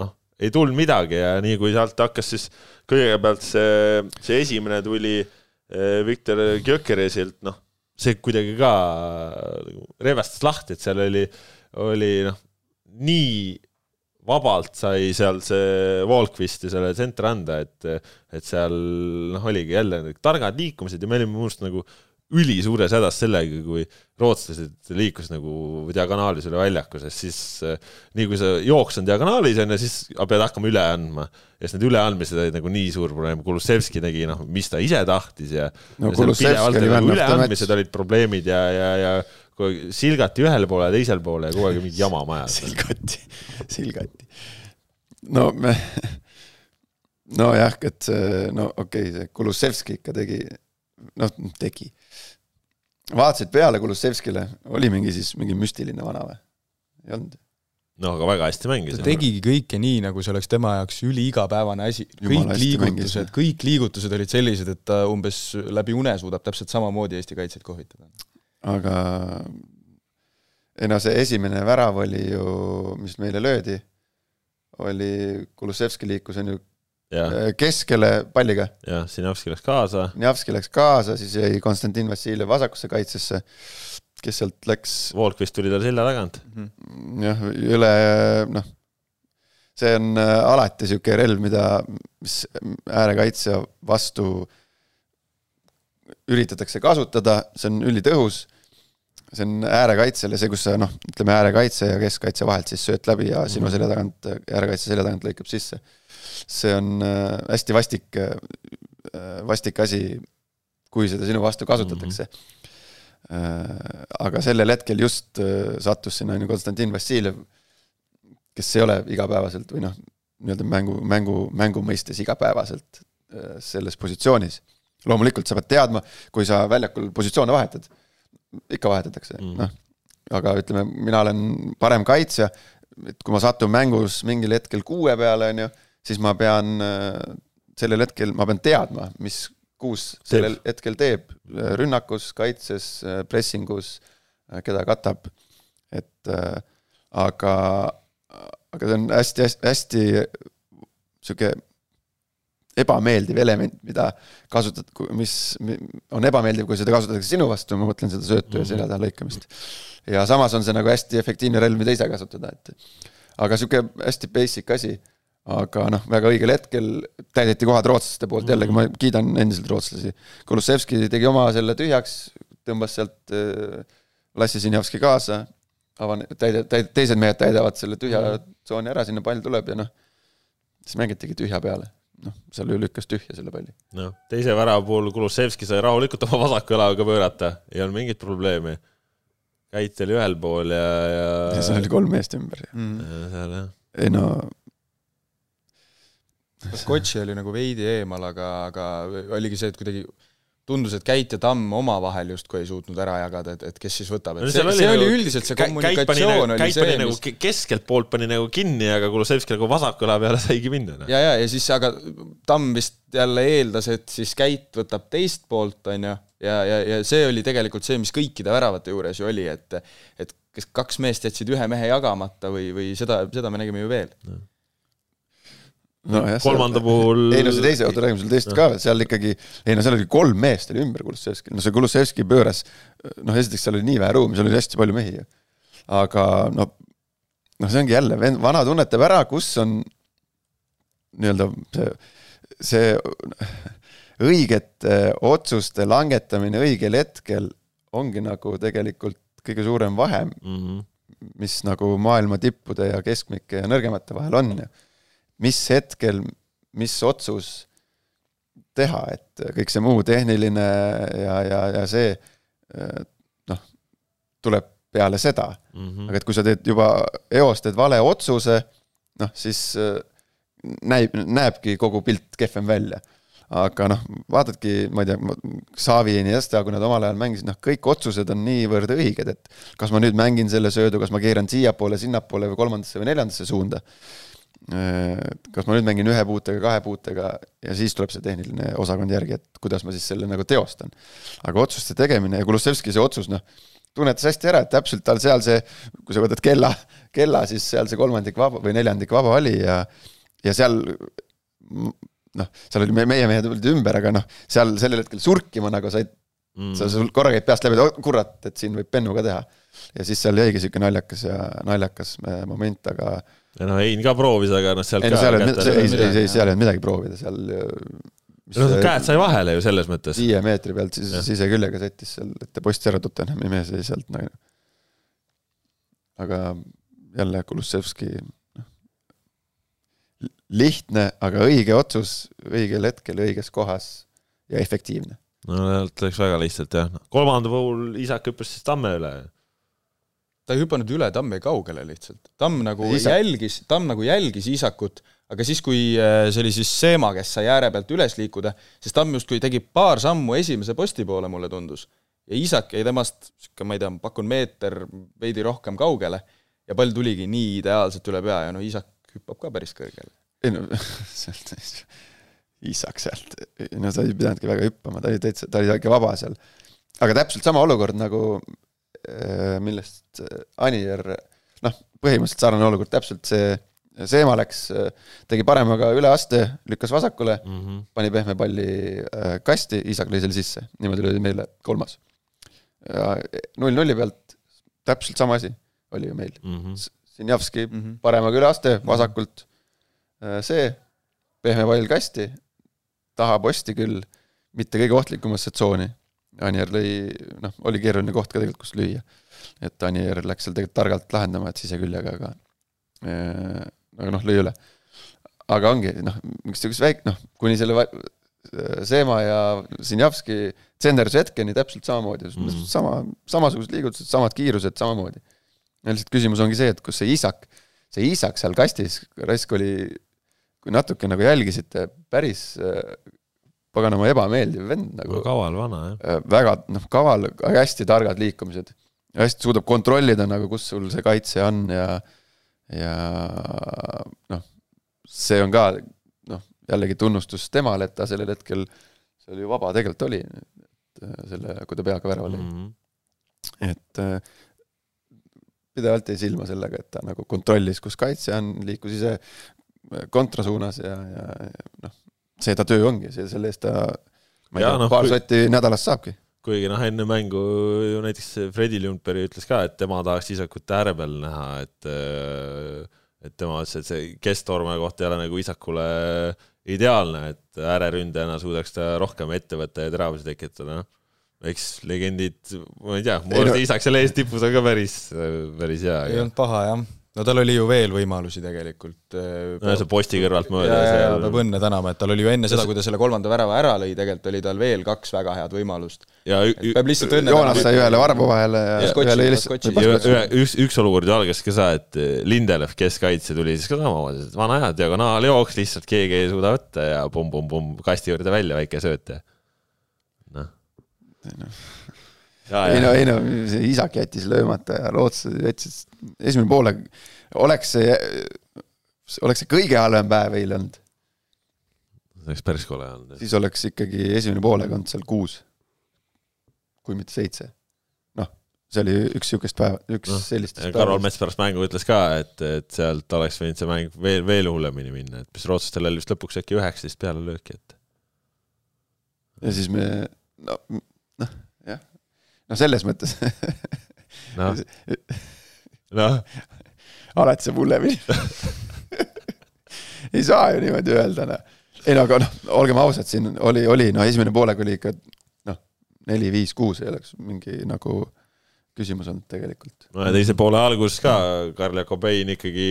A: noh, ei tulnud midagi ja nii kui sealt hakkas siis kõigepealt see, see esimene tuli Viktor Gyökeresilt, noh see kuidagi ka nagu revestas lahti, et seal oli, oli noh, nii vabalt sai seal see ja selle tsentri anda, et, et seal noh, oligi jälle targad liikumised ja me olime minu arust nagu ülisuures hädas sellega, kui rootslased liikusid nagu diagonaalis üle väljaku, sest siis eh, nii kui sa jooks on diagonaalis on ju, siis pead hakkama üle andma. ja siis need üleandmised olid nagu nii suur probleem, Kulusevski tegi noh, mis ta ise tahtis ja
C: no, ja
A: nagu üleandmised olid probleemid ja, ja, ja kogu aeg silgati ühele poole ja teisele poole ja kogu aeg mingi jama majas.
C: silgati, silgati. no me, nojah, et see, no okei okay,, see Kulusevski ikka tegi, noh, tegi vaatasid peale Kulusevskile, oli mingi siis mingi müstiline vana või? ei olnud?
A: no aga väga hästi mängis.
B: ta tegigi kõike nii, nagu see oleks tema jaoks üliigapäevane asi. kõik liigutused, kõik liigutused olid sellised, et ta umbes läbi une suudab täpselt samamoodi Eesti kaitseid kohvitada.
C: Aga ei no see esimene värav oli ju, mis meile löödi, oli, Kulusevski liikus on ju Äh, keskele palliga.
A: jah, Sinjavski läks kaasa.
C: Sinjavski läks kaasa, siis jäi Konstantin Vassiljev vasakusse kaitsesse, kes sealt läks.
A: Volkvist tuli tal selja tagant.
C: Mhm. jah, üle noh, see on äh, alati niisugune relv, mida, mis äärekaitsja vastu üritatakse kasutada, see on ülitõhus see on äärekaitsele see, kus sa noh, ütleme äärekaitse ja keskkaitse vahelt siis sööt läbi ja sinu mhm. selja tagant, äärekaitse selja tagant lõikab sisse see on äh, hästi vastik, äh, vastik asi, kui seda sinu vastu kasutatakse mm. -hmm. aga sellel hetkel just sattus sinna on ju Konstantin Vassiljev, kes ei ole igapäevaselt või noh, nii-öelda mängu, mängu, mängu mõistes igapäevaselt selles positsioonis. Loomulikult sa pead teadma, kui sa väljakul positsioone vahetad, ikka vahetatakse mm, -hmm. noh, aga ütleme, mina olen parem kaitsja, et kui ma satun mängus mingil hetkel kuue peale, on ju siis ma pean äh, sellel hetkel, ma pean teadma, mis kuus sellel teeb. hetkel teeb, rünnakus, kaitses, äh, pressingus, äh, keda katab, et aga, aga see on hästi-hästi sihuke ebameeldiv element, mida kasutad, mis on ebameeldiv, kui seda kasutatakse sinu vastu, ma mõtlen seda söötu ja mhm. selja taha lõikamist. ja samas on see nagu hästi efektiivne relv, mida ise kasutada, et aga sihuke hästi basic asi aga noh, väga õigel hetkel täideti kohad rootslaste poolt, jällegi ma kiidan endiselt rootslasi. Kulusevski tegi oma selle tühjaks, tõmbas sealt äh, Lassi Sinjavski kaasa, avan-, täide-, täide-, teised mehed täidavad selle tühja tsooni ära, sinna pall tuleb ja noh, siis mängitigi tühja peale. Noh, seal ju lükkas tühja selle palli.
A: noh, teise värava puhul Kulusevski sai rahulikult oma vasaku jalaga pöörata, ei olnud mingit probleemi. käit oli ühel pool ja, ja
C: ja seal oli kolm meest ümber
A: mm.. seal jah.
C: ei no
B: Kotši oli nagu veidi eemal, aga, aga oligi see, et kuidagi tundus, et Käit ja Tamm omavahel justkui ei suutnud ära jagada, et, et kes siis võtab, et see, see, see oli nagu, üldiselt see kommunikatsioon
A: nagu, oli see, mis nagu keskelt poolt pani nagu kinni, aga Kulusevski nagu vasakule peale saigi minna
B: no.. ja, ja, ja siis aga Tamm vist jälle eeldas, et siis Käit võtab teist poolt, on ju, ja, ja, ja see oli tegelikult see, mis kõikide väravate juures ju oli, et et kas kaks meest jätsid ühe mehe jagamata või, või seda, seda me nägime ju veel.
C: No, jah,
A: kolmanda puhul.
C: ei no see teise, oota räägime selle teist ka, seal ikkagi, ei no seal oli kolm meest oli ümber Kulusevskil, no see Kulusevski pööras, noh, esiteks seal oli nii vähe ruumi, seal oli hästi palju mehi aga noh, noh, see ongi jälle, vana tunnetab ära, kus on nii-öelda see, see õigete otsuste langetamine õigel hetkel ongi nagu tegelikult kõige suurem vahe mm, -hmm. mis nagu maailma tippude ja keskmike ja nõrgemate vahel on ju mis hetkel, mis otsus teha, et kõik see muu tehniline ja, ja, ja see noh, tuleb peale seda mm. -hmm. aga et kui sa teed juba eos teed vale otsuse, noh siis näib, näebki kogu pilt kehvem välja. aga noh, vaatadki, ma ei tea, Xavi ja Iniesta, kui nad omal ajal mängisid, noh, kõik otsused on niivõrd õiged, et kas ma nüüd mängin selle söödu, kas ma keeran siiapoole, sinnapoole või kolmandasse või neljandasse suunda kas ma nüüd mängin ühe puutega, kahe puutega ja siis tuleb see tehniline osakond järgi, et kuidas ma siis selle nagu teostan. aga otsuste tegemine ja Kulusevski see otsus, noh, tunnetas hästi ära, et täpselt tal seal see, kui sa võtad kella, kella, siis seal see kolmandik vaba või neljandik vaba oli ja ja seal noh, seal oli meie mehed olid ümber, aga noh, seal sellel hetkel surkima nagu said mm., sa, sul korra käib peast läbi, et kurat, et siin võib pennu ka teha. ja siis seal jäigi sihuke naljakas ja naljakas moment, aga
A: ja noh, Hein ka proovis, aga noh, sealt
C: ei no seal ei olnud, ei, ei, seal ei olnud midagi proovida, seal
A: no käed sai vahele ju selles mõttes.
C: viie meetri pealt siis siseküljega sättis seal ette posti ära Tottenhami mees jäi sealt nagu. aga jälle Kulusevski, noh, lihtne, aga õige otsus õigel hetkel õiges kohas ja efektiivne.
A: no läks väga lihtsalt jah, kolmanda puhul Isak hüppas siis Tamme üle
B: ta ei hüpanud üle Tammi kaugele lihtsalt. Tamm nagu Isak. jälgis, Tamm nagu jälgis Isakut, aga siis, kui äh, see oli siis Seema, kes sai ääre pealt üles liikuda, siis Tamm justkui tegi paar sammu esimese posti poole, mulle tundus. ja Isak jäi temast, sihuke, ma ei tea, pakun meeter veidi rohkem kaugele ja pall tuligi nii ideaalselt üle pea ja no Isak hüppab ka päris kõrgele.
C: ei no sealt, Isak sealt, no ta ei pidanudki väga hüppama, ta oli täitsa, ta oli ikka vaba seal. aga täpselt sama olukord nagu millest äh, Anier, noh, põhimõtteliselt sarnane olukord, täpselt see, Seema läks, äh, tegi paremaga üleaste, lükkas vasakule mm, -hmm. pani pehme palli kasti, Isak lõi selle sisse, niimoodi löödi meile kolmas. ja null nulli pealt täpselt sama asi oli ju meil mm. -hmm. Sinjavski mm -hmm. paremaga üleaste, vasakult see, pehme pall kasti, taha posti küll, mitte kõige ohtlikumasse tsooni Anier lõi, noh, oli keeruline koht ka tegelikult, kus lüüa. et Anier läks seal tegelikult targalt lahendama, et siseküljega, aga äh, aga noh, lõi üle. aga ongi, noh, miks niisugust väik-, noh, kuni selle Seema ja Sinjavski tsenderuse hetkeni täpselt samamoodi mm, -hmm. sama, samasugused liigutused, samad kiirused samamoodi. ja lihtsalt küsimus ongi see, et kus see isak, see isak seal kastis, raisk oli, kui natuke nagu jälgisite, päris paganama ebameeldiv vend nagu.
A: kaval vana, jah.
C: Äh, väga, noh, kaval, hästi targad liikumised. hästi suudab kontrollida nagu, kus sul see kaitse on ja, ja noh, see on ka noh, jällegi tunnustus temale, et ta sellel hetkel, see oli ju vaba tegelikult oli, et äh, selle, kui ta peaga värava lõi mm. -hmm. et äh, pidevalt jäi silma sellega, et ta nagu kontrollis, kus kaitse on, liikus ise kontrasuunas ja, ja, ja noh, see ta töö ongi, see, selle eest ta ma ei ja, tea no,, paar kui... sotti nädalas saabki.
A: kuigi noh, enne mängu ju näiteks Fredi Lundberg ütles ka, et tema tahaks Isakut ääre peal näha, et et tema ütles, et see Kestorme koht ei ole nagu Isakule ideaalne, et ääreründajana suudaks ta rohkem ette võtta ja teravusi tekitada, noh eks legendid, ma ei tea, mu arust Isak selle eestipus on ka päris, päris hea.
B: ei olnud paha jah no tal oli ju veel võimalusi tegelikult.
A: Äh, no see posti kõrvalt mööda.
B: ja, ja peab õnne tänama, et tal oli ju enne seda, kui ta selle kolmanda värava ära lõi, tegelikult oli tal veel kaks väga head võimalust.
A: ja
B: peab lihtsalt õnne
C: Joonas sai ühele varbu vahele ja, ja ühele
A: lihtsalt. üks, üks olukord ju algas ka see, et Lindelöf keskkaitse tuli siis ka samamoodi, et vana hea diagonaaljooks lihtsalt keegi ei suuda võtta ja pumm-pumm-pumm kasti juurde välja väike sööt ja noh
C: ei no, ei no, see isak jättis löömata ja Loots jättis, esimene poolaeg, oleks see, oleks see kõige halvem päev eile olnud.
A: see oleks päris kole olnud.
C: siis oleks ikkagi esimene poolaeg olnud seal kuus. kui mitte seitse. noh, see oli üks niisugust päeva, üks no, sellistest
A: Karol Mets pärast mängu ütles ka, et, et sealt oleks võinud see mäng veel, veel hullemini minna, et mis rootslastel oli vist lõpuks äkki üheksateist peale lööki, et.
C: ja siis me, no, no selles mõttes
A: noh, noh.
C: alati saab hullemini ei saa ju niimoodi öelda, noh. ei no aga noh, olgem ausad, siin oli, oli noh, esimene poolega oli ikka noh, neli, viis, kuus ei oleks mingi nagu küsimus olnud tegelikult.
A: no ja teise poole alguses ka Karl Jakobein ikkagi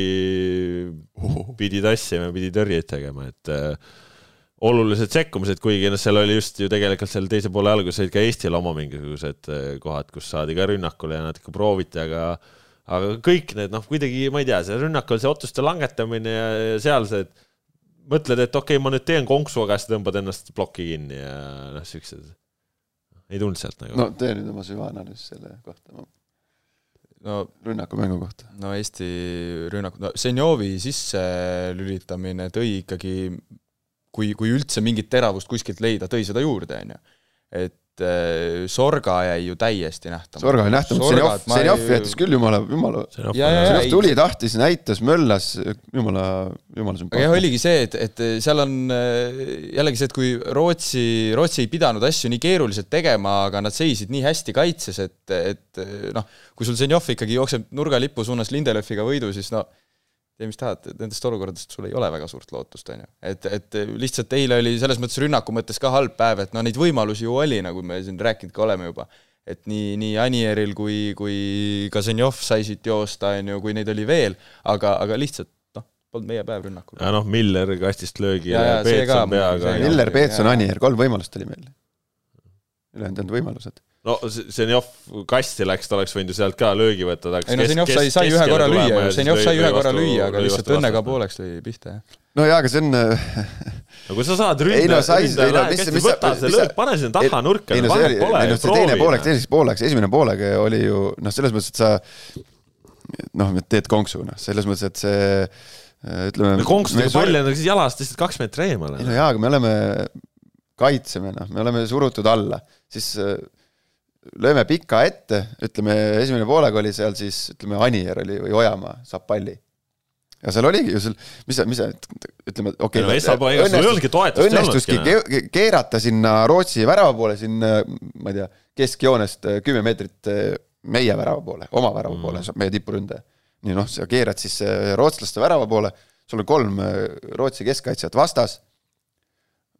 A: pidi tassima, pidi tõrjeid tegema, et äh, olulised sekkumised, kuigi noh, seal oli just ju tegelikult seal teise poole alguses olid ka Eestil oma mingisugused äh, kohad, kus saadi ka rünnakule ja natuke prooviti, aga aga kõik need noh, kuidagi ma ei tea, see rünnakul see otsuste langetamine ja, ja seal see, et mõtled, et okei okay,, ma nüüd teen konksu, aga siis tõmbad ennast plokki kinni ja noh, siuksed, ei tulnud sealt nagu.
C: no tee nüüd oma süvaanalüüs selle kohta. no rünnakumängu kohta.
B: no Eesti rünnak, no Senjovi sisselülitamine tõi ikkagi, kui, kui üldse mingit teravust kuskilt leida, tõi seda juurde, on ju. et äh, Sorga jäi ju täiesti nähtamata.
C: Sorga jäi nähtamata, Senjov, Senjov jättis küll jumala, jumala, Senjov tuli, tahtis, näitas, möllas, jumala, jumala sümpaatne.
B: jah, oligi see, et, et seal on äh, jällegi see, et kui Rootsi, Rootsi ei pidanud asju nii keeruliselt tegema, aga nad seisid nii hästi kaitses, et, et noh, kui sul Senjov ikkagi jookseb nurgalipu suunas Lindelöfiga võidu, siis no tee, mis tahad, nendest olukordadest sul ei ole väga suurt lootust, on ju. et, et lihtsalt eile oli selles mõttes rünnaku mõttes ka halb päev, et no neid võimalusi ju oli, nagu me siin rääkinud ka oleme juba. et nii, nii Anieril kui, kui ka Zenjov sai siit joosta, on ju, kui neid oli veel, aga, aga lihtsalt noh, polnud meie päev rünnakul.
A: ja noh, Miller kastist löögi ja, ja Peetson peaga.
C: Miller, Peetson, Anier, kolm võimalust oli meil. ülejäänud ei olnud võimalused
A: no Zenjov kasti läks, ta oleks võinud ju sealt ka löögi võtta.
B: ei no Zenjov sai, sai ühe korra lüüa Zenjov sai ühe korra lüüa, aga lihtsalt õnnega pooleks lõi pihta, jah.
C: no jaa, aga see on
A: no kui sa saad ründa,
C: no, ründa, no, mis, mis,
A: võta see löök, pane sinna taha nurka, vahet pole.
C: ei noh, see teine poolek, teiseks pooleks, esimene poolega oli ju noh, selles mõttes, et sa noh, teed konksu, noh, selles mõttes, et see ütleme.
A: konksudega pall on jalast lihtsalt kaks meetrit eemale.
C: ei no jaa, aga me oleme, kaitseme, noh, me oleme surutud alla, siis lööme pika ette, ütleme, esimene poolega oli seal siis, ütleme, Anier oli või Ojamaa saab palli. ja seal oligi ju seal, mis mis ütleme, okei
A: okay, õnnestus,
C: õnnestuski keerata sinna Rootsi värava poole, siin ma ei tea, keskjoonest kümme meetrit meie värava poole, oma värava mm. poole, meie tipuründaja. nii noh, sa keerad siis rootslaste värava poole, sul on kolm Rootsi keskkaitsjat vastas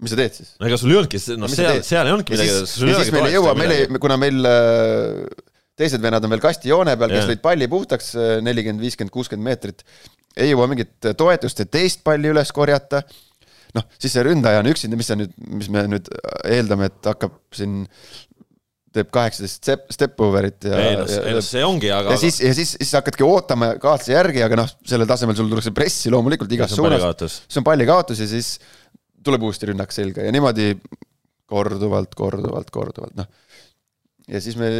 C: mis sa teed siis?
A: no ega sul ei olnudki, noh seal, seal ei olnudki
C: midagi. ja siis meil ei jõua, meil ei, kuna meil äh, teised vennad on veel kastijoone peal, kes lõid palli puhtaks äh, nelikümmend, viiskümmend, kuuskümmend meetrit, ei jõua mingit toetust, et teist palli üles korjata. noh, siis see ründaja on üksinda, mis sa nüüd, mis me nüüd eeldame, et hakkab siin teeb kaheksateist step, step over'it ja.
A: ei noh, noh, see ongi, aga.
C: ja siis, ja siis, siis hakkadki ootama kaaslase järgi, aga noh, sellel tasemel sul tuleks pressi loomulikult igas suunas. see on pallikaotus ja siis tuleb uuesti rünnak selga ja niimoodi korduvalt, korduvalt, korduvalt, noh. ja siis me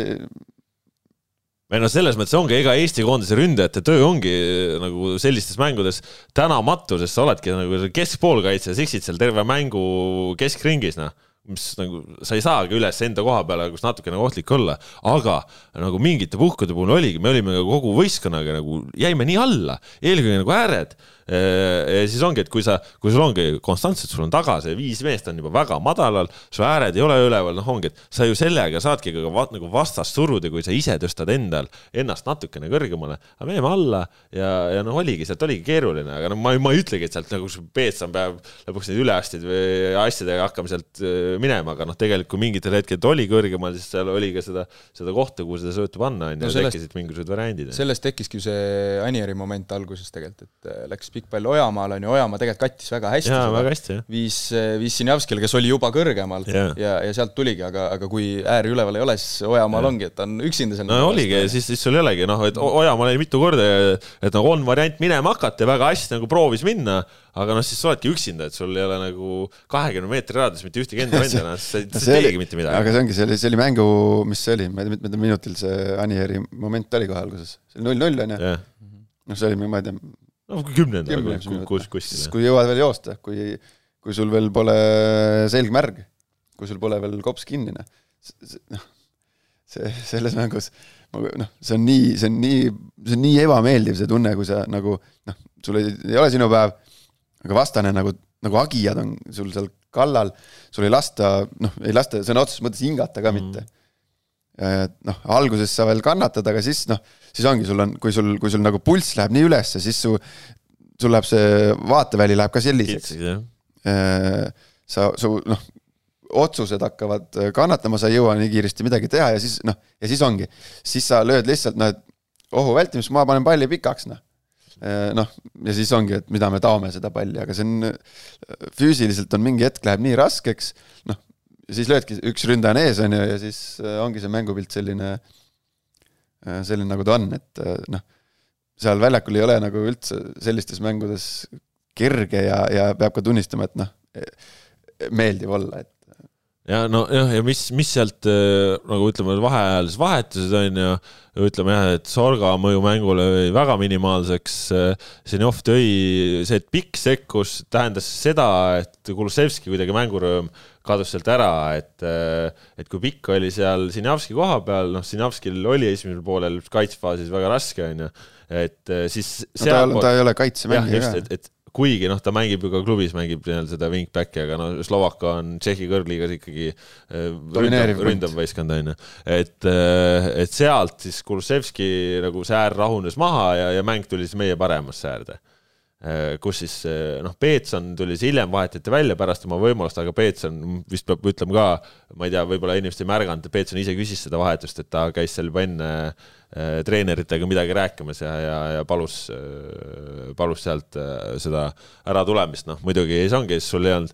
A: ei noh, selles mõttes ongi, ega Eesti koondise ründajate töö ongi nagu sellistes mängudes tänamatu, sest sa oledki nagu keskpoolkaitse, sa eksid seal terve mängu keskringis, noh. Mis nagu sa ei saagi üles enda koha peale, kus natukene ohtlik olla, aga nagu mingite puhkude puhul oligi, me olime nagu kogu võistkonnaga nagu jäime nii alla, eelkõige nagu ääred ja siis ongi, et kui sa, kui sul ongi konstantselt, sul on taga see viis meest on juba väga madalal, su ääred ei ole üleval, noh, ongi, et sa ju sellega saadki ka va, nagu vastast suruda, kui sa ise tõstad endal ennast natukene kõrgemale. aga me jäime alla ja, ja noh, oligi, sealt oligi keeruline, aga noh, ma, ma ei ütlegi, et sealt nagu Peetson peab lõpuks neid üleastid või asjadega hakkama sealt äh, minema, aga noh, tegelikult kui mingitel hetkedel oli kõrgemal, siis seal oli ka seda, seda kohta, kuhu seda söötu panna, on ju, tekkisid mingisugused variandid.
B: sellest tekkiski see Anieri moment alguses tegelikult, et äh, läks pikk pall Ojamaal on ju, Ojamaa tegelikult kattis väga hästi.
A: jaa, väga hästi, jah.
B: viis, viis Sinjavskile, kes oli juba kõrgemal ja, ja, ja sealt tuligi, aga, aga kui ääri üleval ei ole, siis Ojamaal ja. ongi, et ta on üksinda seal.
A: no oligi, siis, siis sul ei olegi noh, et Ojamaal oli mitu korda, et nagu on variant minema hakata ja väga hästi nagu proovis minna, aga noh, siis sa oledki üksinda, et sul ei ole nagu kahekümne meetri raadius mitte ühtegi enda venda, noh, sa ei teegi mitte midagi.
C: aga see ongi, see oli, see oli mängu, mis see oli, ma ei tea, mitmendal minutil see Anieri moment oli kohe alguses, see oli null-null on ju. noh, see oli, ma ei tea
A: no kümnendal kus, kuskil.
C: kui jõuad veel joosta, kui, kui sul veel pole selg märg, kui sul pole veel kops kinni, noh, noh, see, selles mängus noh, see on nii, see on nii, see on nii ebameeldiv, see tunne, kui sa nagu noh, sul ei, ei ole sinu päev, aga vastane nagu, nagu hagijad on sul seal kallal, sul ei lasta, noh, ei lasta sõna otseses mõttes hingata ka mitte. Mm noh, alguses sa veel kannatad, aga siis noh, siis ongi, sul on, kui sul, kui sul nagu pulss läheb nii ülesse, siis su, sul läheb see vaateväli läheb ka selliseks. Äh, sa, su noh, otsused hakkavad äh, kannatama, sa ei jõua nii kiiresti midagi teha ja siis noh, ja siis ongi, siis sa lööd lihtsalt noh, et ohu vältimist, ma panen palli pikaks, noh. Äh, noh, ja siis ongi, et mida me taome seda palli, aga see on, füüsiliselt on mingi hetk läheb nii raskeks, noh, siis löödki, üks ründaja on ees, on ju, ja siis ongi see mängupilt selline, selline, nagu ta on, et noh, seal väljakul ei ole nagu üldse sellistes mängudes kerge ja, ja peab ka tunnistama, et noh, meeldiv olla, et
A: ja nojah, ja mis, mis sealt äh, nagu ütleme, vaheajalised vahetused on ju, ütleme jah, et Sorga mõju mängule oli väga minimaalseks. Zenjov tõi, see, et pikk sekkus, tähendas seda, et Kulusevski kuidagi mängurõõm kadus sealt ära, et, äh, et kui pikk oli seal Sinjavski koha peal, noh, Sinjavskil oli esimesel poolel kaitsfaasis väga raske, on ju, et äh, siis
C: no, ta, ta ei ole kaitsemängija
A: ka. et, et kuigi noh, ta mängib ju ka klubis, mängib seda wingback'i, aga no Slovakka on Tšehhi kõrgliigas ikkagi äh, ründav, ründav võistkond on ju. et, äh, et sealt siis Kulusevski nagu säär rahunes maha ja, ja mäng tuli siis meie paremasse äärde kus siis noh, Peetson tuli siis hiljem, vahetati välja pärast oma võimalust, aga Peetson vist peab ütlema ka, ma ei tea, võib-olla inimesed ei märganud, Peetson ise küsis seda vahetust, et ta käis seal juba enne äh, Äh, treeneritega midagi rääkimas ja, ja, ja palus, äh, palus sealt äh, seda äratulemist, noh muidugi see ongi, siis sul ei olnud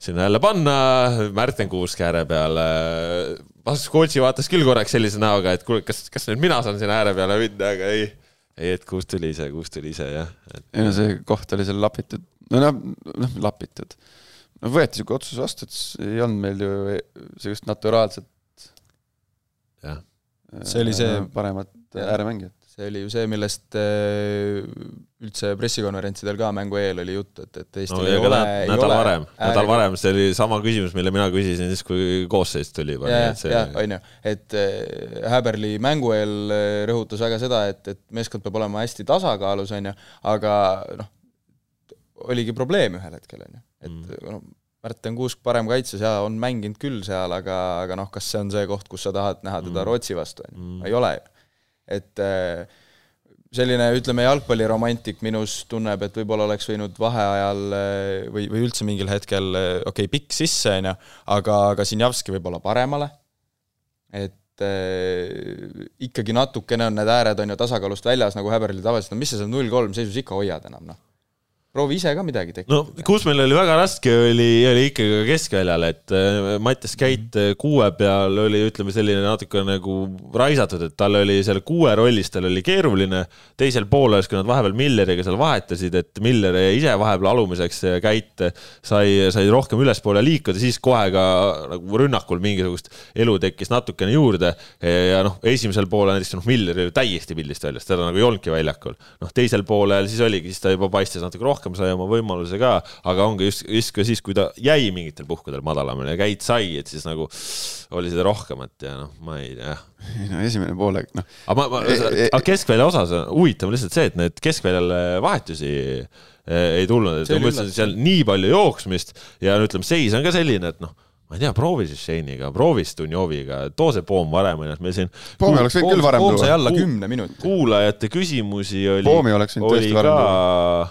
A: sinna jälle panna, Märten Kuusk ääre peale. coach'i vaatas küll korraks sellise näoga, et kuule, kas, kas nüüd mina saan sinna ääre peale minna, aga ei, ei, et Kuusk tuli ise, Kuusk tuli ise jah et....
C: ei no see koht oli seal lapitud, no noh, noh lapitud. no võeti sihuke otsus vastu, et ei olnud meil ju sellist naturaalset.
A: jah
B: see oli see
C: paremat ääremängijat.
B: See oli ju see, millest äh, üldse pressikonverentsidel ka mängu eel oli juttu, et, et Eestil no, ei ole
A: nädal varem, nädal varem, see oli sama küsimus, mille mina küsisin siis, kui koosseis tuli juba.
B: jah, jah, on ju, et äh, Häberli mängu eel äh, rõhutas väga seda, et, et meeskond peab olema hästi tasakaalus, on ju, aga noh, oligi probleem ühel hetkel, on ju, et mm. noh, Märten Kuusk parem kaitses ja on mänginud küll seal, aga, aga noh, kas see on see koht, kus sa tahad näha teda mm. Rootsi vastu, on ju, mm. ei ole ju. Et äh, selline, ütleme, jalgpalliromantik minus tunneb, et võib-olla oleks võinud vaheajal äh, või, või üldse mingil hetkel, äh, okei okay,, pikk sisse, on ju, aga, aga Sinjavski võib-olla paremale, et ikkagi natukene on need ääred, on ju, tasakaalust väljas, nagu Häberli tavaliselt, no mis sa seal null kolm seisus ikka hoiad enam, noh proovi ise ka midagi tekitada.
A: no kus meil oli väga raske, oli, oli ikkagi keskväljal, et äh, Mattias Käit äh, kuue peal oli, ütleme selline natuke nagu raisatud, et tal oli seal kuue rollis, tal oli keeruline. teisel poolel, kui nad vahepeal Milleriga seal vahetasid, et Miller jäi ise vahepeal alumiseks ja Käit sai, sai rohkem ülespoole liikuda, siis kohe ka nagu rünnakul mingisugust elu tekkis natukene juurde. ja noh, esimesel poolel näiteks noh, Miller oli täiesti pildist väljas, teda nagu ei olnudki väljakul. noh, teisel poolel siis oligi, siis ta juba paistis natuke rohkem rohkem sai oma võimaluse ka, aga ongi just, just ka siis, kui ta jäi mingitel puhkudel madalamale ja käid sai, et siis nagu oli seda rohkemat ja noh, ma ei tea.
C: ei no esimene poolek, noh.
A: aga ma, ma, e, keskvälja osas huvitav on lihtsalt see, et need keskväljal vahetusi e, ei tulnud, et ma ütlesin, seal nii palju jooksmist ja no ütleme, seis on ka selline, et noh ma ei tea, proovi siis Shane'iga, proovi Stunjoviga, too see poom varem, onju, et meil siin.
C: Poomi oleks võinud küll varem
B: tuua. poom sai alla kümne minuti.
A: kuulajate küsimusi oli.
C: Poomi oleks võinud tõesti varem tuua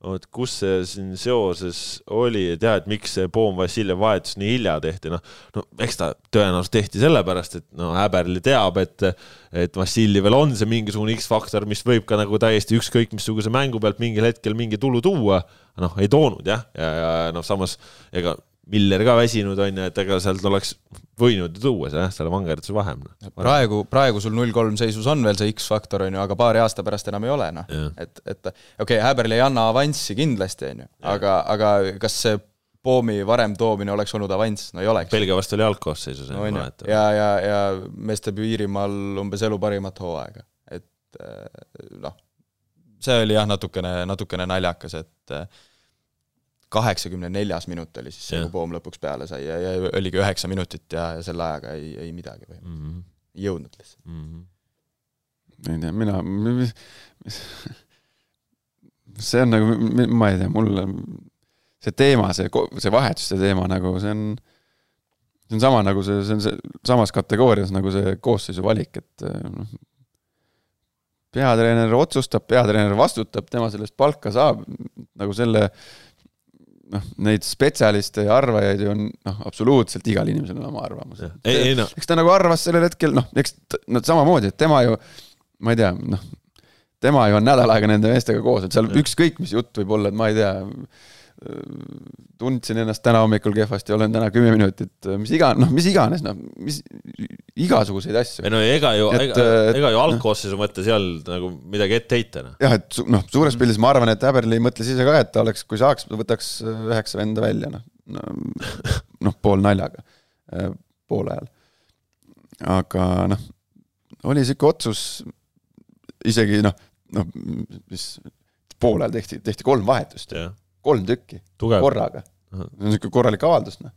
A: vot kus see siin seoses oli, et jah, et miks see Poom Vassiljev vahetus nii hilja tehti, noh, no eks ta tõenäoliselt tehti sellepärast, et no Häberli teab, et et Vassiljevil on see mingisugune X-faktor, mis võib ka nagu täiesti ükskõik missuguse mängu pealt mingil hetkel mingi tulu tuua, noh, ei toonud jah, ja, ja, ja noh, samas ega Miller ka väsinud on ju, et ega sealt oleks võinud tuua see jah, selle vangerduse vahem.
B: Praegu, praegu sul null kolm seisus on veel see X-faktor on ju, aga paari aasta pärast enam ei ole noh, et, et okei okay,, Häberl ei anna avanssi kindlasti on ju, aga, aga kas see Poomi varem toomine oleks olnud avanss, no ei oleks.
A: Belgia vastu oli algkoosseisus
B: no,. ja, ja, ja mees teeb Iirimaal umbes elu parimat hooaega, et noh, see oli jah, natukene, natukene naljakas, et kaheksakümne neljas minut oli siis see, kui Poom lõpuks peale sai ja, ja oligi üheksa minutit ja, ja selle ajaga ei, ei midagi või
A: mm. -hmm.
B: ei jõudnud lihtsalt.
A: Mm -hmm.
C: ei tea, mina, see on nagu, ma ei tea, mulle see teema, see, see vahetuste teema nagu see on, see on sama nagu see, see on see samas kategoorias nagu see koosseisu valik, et noh, peatreener otsustab, peatreener vastutab, tema sellest palka saab, nagu selle noh, neid spetsialiste ja arvajaid ju on noh, absoluutselt igal inimesel on oma arvamus.
A: noh,
C: eks ta nagu arvas sellel hetkel, noh, eks no samamoodi, et tema ju, ma ei tea, noh, tema ju on nädal aega nende meestega koos, et seal ükskõik mis jutt võib olla, et ma ei tea, tundsin ennast täna hommikul kehvasti, olen täna kümme minutit, mis iga-, noh, mis iganes, noh, mis igasuguseid asju
A: ei. no ega ju, ega, ega ju algkoosseisu mõttes ei olnud nagu midagi ette heita, noh.
C: jah, et noh, suures pildis ma arvan, et Häberli mõtles ise ka, et ta oleks, kui saaks, võtaks üheksa venda välja, noh. noh, pool naljaga, poole ajal. aga noh, oli sihuke otsus isegi noh, noh, mis poole ajal tehti, tehti kolm vahetust, kolm tükki
A: tugev,
C: korraga. see on sihuke korralik avaldus, noh.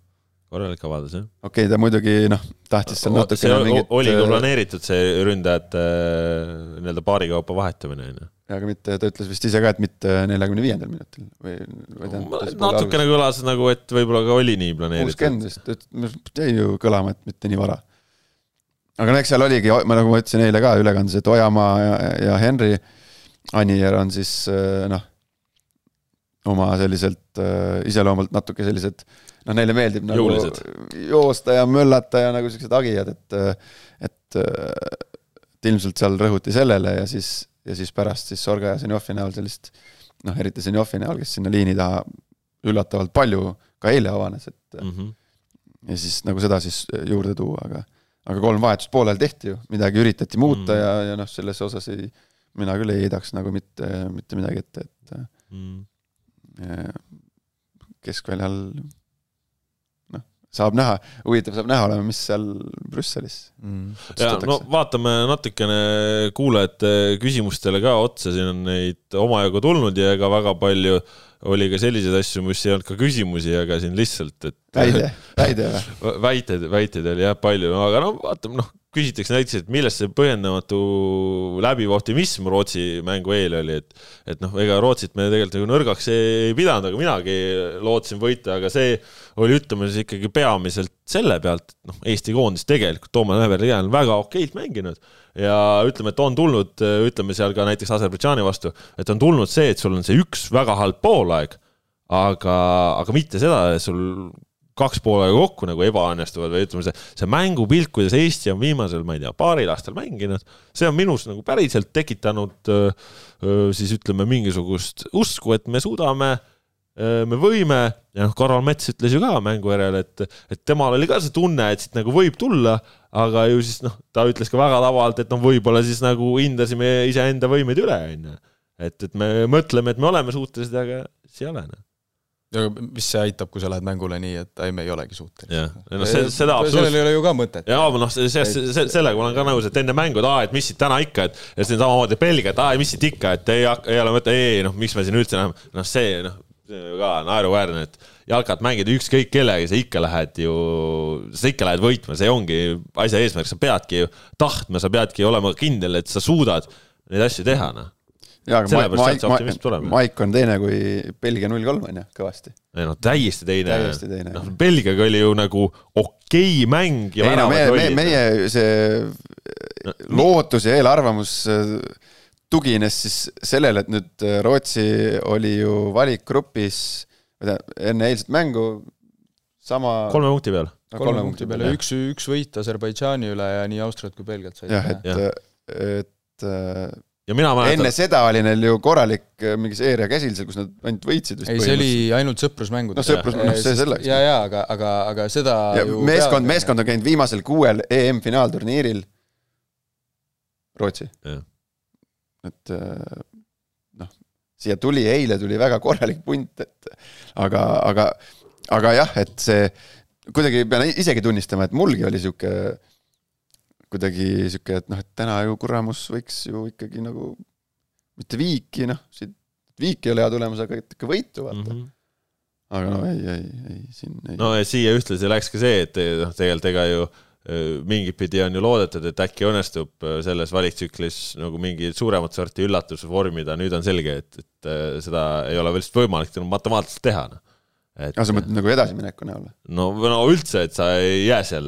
A: korralik avaldus, jah.
C: okei okay,, ta muidugi noh, tahtis seal natukene mingit.
A: oli ka planeeritud, see ründajate äh, nii-öelda paari kaupa vahetamine, on ju.
C: aga mitte, ta ütles vist ise ka, et mitte neljakümne viiendal minutil või, või tähendab.
A: natukene kõlas nagu, et võib-olla ka oli nii planeeritud.
C: kuuskümmend vist, et jäi ju kõlama, et mitte nii vara. aga no eks seal oligi, ma nagu ma ütlesin eile ka ülekandes, et Ojamaa ja, ja Henry Anier on siis äh, noh, oma selliselt äh, iseloomult natuke sellised noh, neile meeldib nagu
A: Jõulised.
C: joosta ja möllata ja nagu siuksed hagijad, et et et ilmselt seal rõhuti sellele ja siis, ja siis pärast siis Sorga ja Zenjovi näol sellist noh, eriti Zenjovi näol, kes sinna liini taha üllatavalt palju ka eile avanes, et
A: mm. -hmm.
C: ja siis nagu seda siis juurde tuua, aga aga kolm vahetust poolel tehti ju, midagi üritati muuta
A: Mm.
C: mm. ja, ja noh, selles osas ei, mina küll ei heidaks nagu mitte, mitte midagi ette, et
A: Mm.
C: eh, keskväljal noh, saab näha, huvitav saab näha olema, mis seal Brüsselis
B: mm..
A: ja no vaatame natukene kuulajate küsimustele ka otsa, siin on neid omajagu tulnud ja ega väga palju oli ka selliseid asju, mis ei olnud ka küsimusi, aga siin lihtsalt, et
C: väide, väide või?
A: väiteid, väiteid oli jah palju, aga no vaatame, noh, küsitakse näiteks, et millest see põhjendamatu läbiv optimism Rootsi mängu eel oli, et et noh, ega Rootsit me tegelikult nagu nõrgaks ei pidanud, aga minagi lootsin võita, aga see oli, ütleme siis ikkagi peamiselt selle pealt, et noh, Eesti koondis tegelikult Toomas Häberli on väga okeilt mänginud. Ja ütleme, et on tulnud, ütleme seal ka näiteks Aserbaidžaani vastu, et on tulnud see, et sul on see üks väga halb poolaeg, aga, aga mitte seda, sul kaks poolega kokku nagu ebaõnnestuvad või ütleme, see, see mängupilt, kuidas Eesti on viimasel, ma ei tea, paaril aastal mänginud, see on minus nagu päriselt tekitanud siis ütleme mingisugust usku, et me suudame, me võime ja noh, Karol Mets ütles ju ka mängu järel, et, et temal oli ka see tunne, et siit nagu võib tulla, aga ju siis noh, ta ütles ka väga tabavalt, et noh, võib-olla siis nagu hindasime iseenda võimeid üle, onju. et, et me mõtleme, et me oleme suutelised, aga siis ei ole, noh.
B: Ja mis see aitab, kui sa lähed mängule nii, et ei, me ei olegi suutelised.
A: jah, no see, seda
B: sellel
A: absoluutselt
B: ei ole ju ka mõtet.
A: jaa, aga noh, sellest, sellega ma olen ka nõus, et enne mängu, et aa, et mis siit täna ikka, et ja siis on samamoodi Belgia, et aa, mis siit ikka, et ei, ei ole mõtet, ei, noh, miks me siin üldse näeme, noh, see noh, see on ju ka naeruväärne, et jalkat mängida ükskõik kellega, sa ikka lähed ju, sa ikka lähed võitma, see ongi asja eesmärk, sa peadki ju tahtma, sa peadki olema kindel, et sa suudad neid asju teha, noh.
C: jaa, aga
A: Sellepärast sealt
C: Maik,
A: see optimism tuleb.
C: Maik on teine kui Belgia null kolm on ju, kõvasti.
A: ei noh, täiesti teine.
C: Täiesti teine,
A: noh Belgiaga oli ju nagu okei mäng ja
C: ei no meie, meie, meie see lootus ja eelarvamus äh, tugines siis sellele, et nüüd äh, Rootsi oli ju valikgrupis, enne eilset mängu sama
A: kolme punkti peal.
C: no,
B: kolme punkti peale
C: jah.
B: üks, üks võit Aserbaidžaani üle ja nii Austriat kui Belgiat said.
C: jah, et et äh,
A: ja mina
C: enne
A: mäletan,
C: seda oli neil ju korralik äh, mingi seeria käsil seal, kus nad ainult võitsid vist
B: ei, see oli ainult sõprusmängud.
C: Noh, sõprus- noh, see selleks.
B: ja, ja aga, aga, aga seda
C: meeskond, meeskond on käinud viimasel kuuel EM-finaalturniiril. Rootsi, et äh, noh, siia tuli eile tuli väga korralik punt, et aga, aga, aga jah, et see kuidagi pean isegi tunnistama, et mulgi oli sihuke kuidagi sihuke, et noh, et täna ju Kuramus võiks ju ikkagi nagu mitte viiki, noh, siit viik ei ole hea tulemus, aga ikka võitu vaata mm. -hmm. aga no ei, ei, ei siin ei.
A: no ja siia ühtlasi läks ka see, et noh, tegelikult ega ju mingit pidi on ju loodetud, et äkki õnnestub selles valiktsüklis nagu mingi suuremat sorti üllatuse vormida, nüüd on selge, et, et seda ei ole lihtsalt võimalik matemaatiliselt teha, noh
C: et.... aga sa mõtled nagu edasimineku näol?
A: no, no üldse, et sa ei jää seal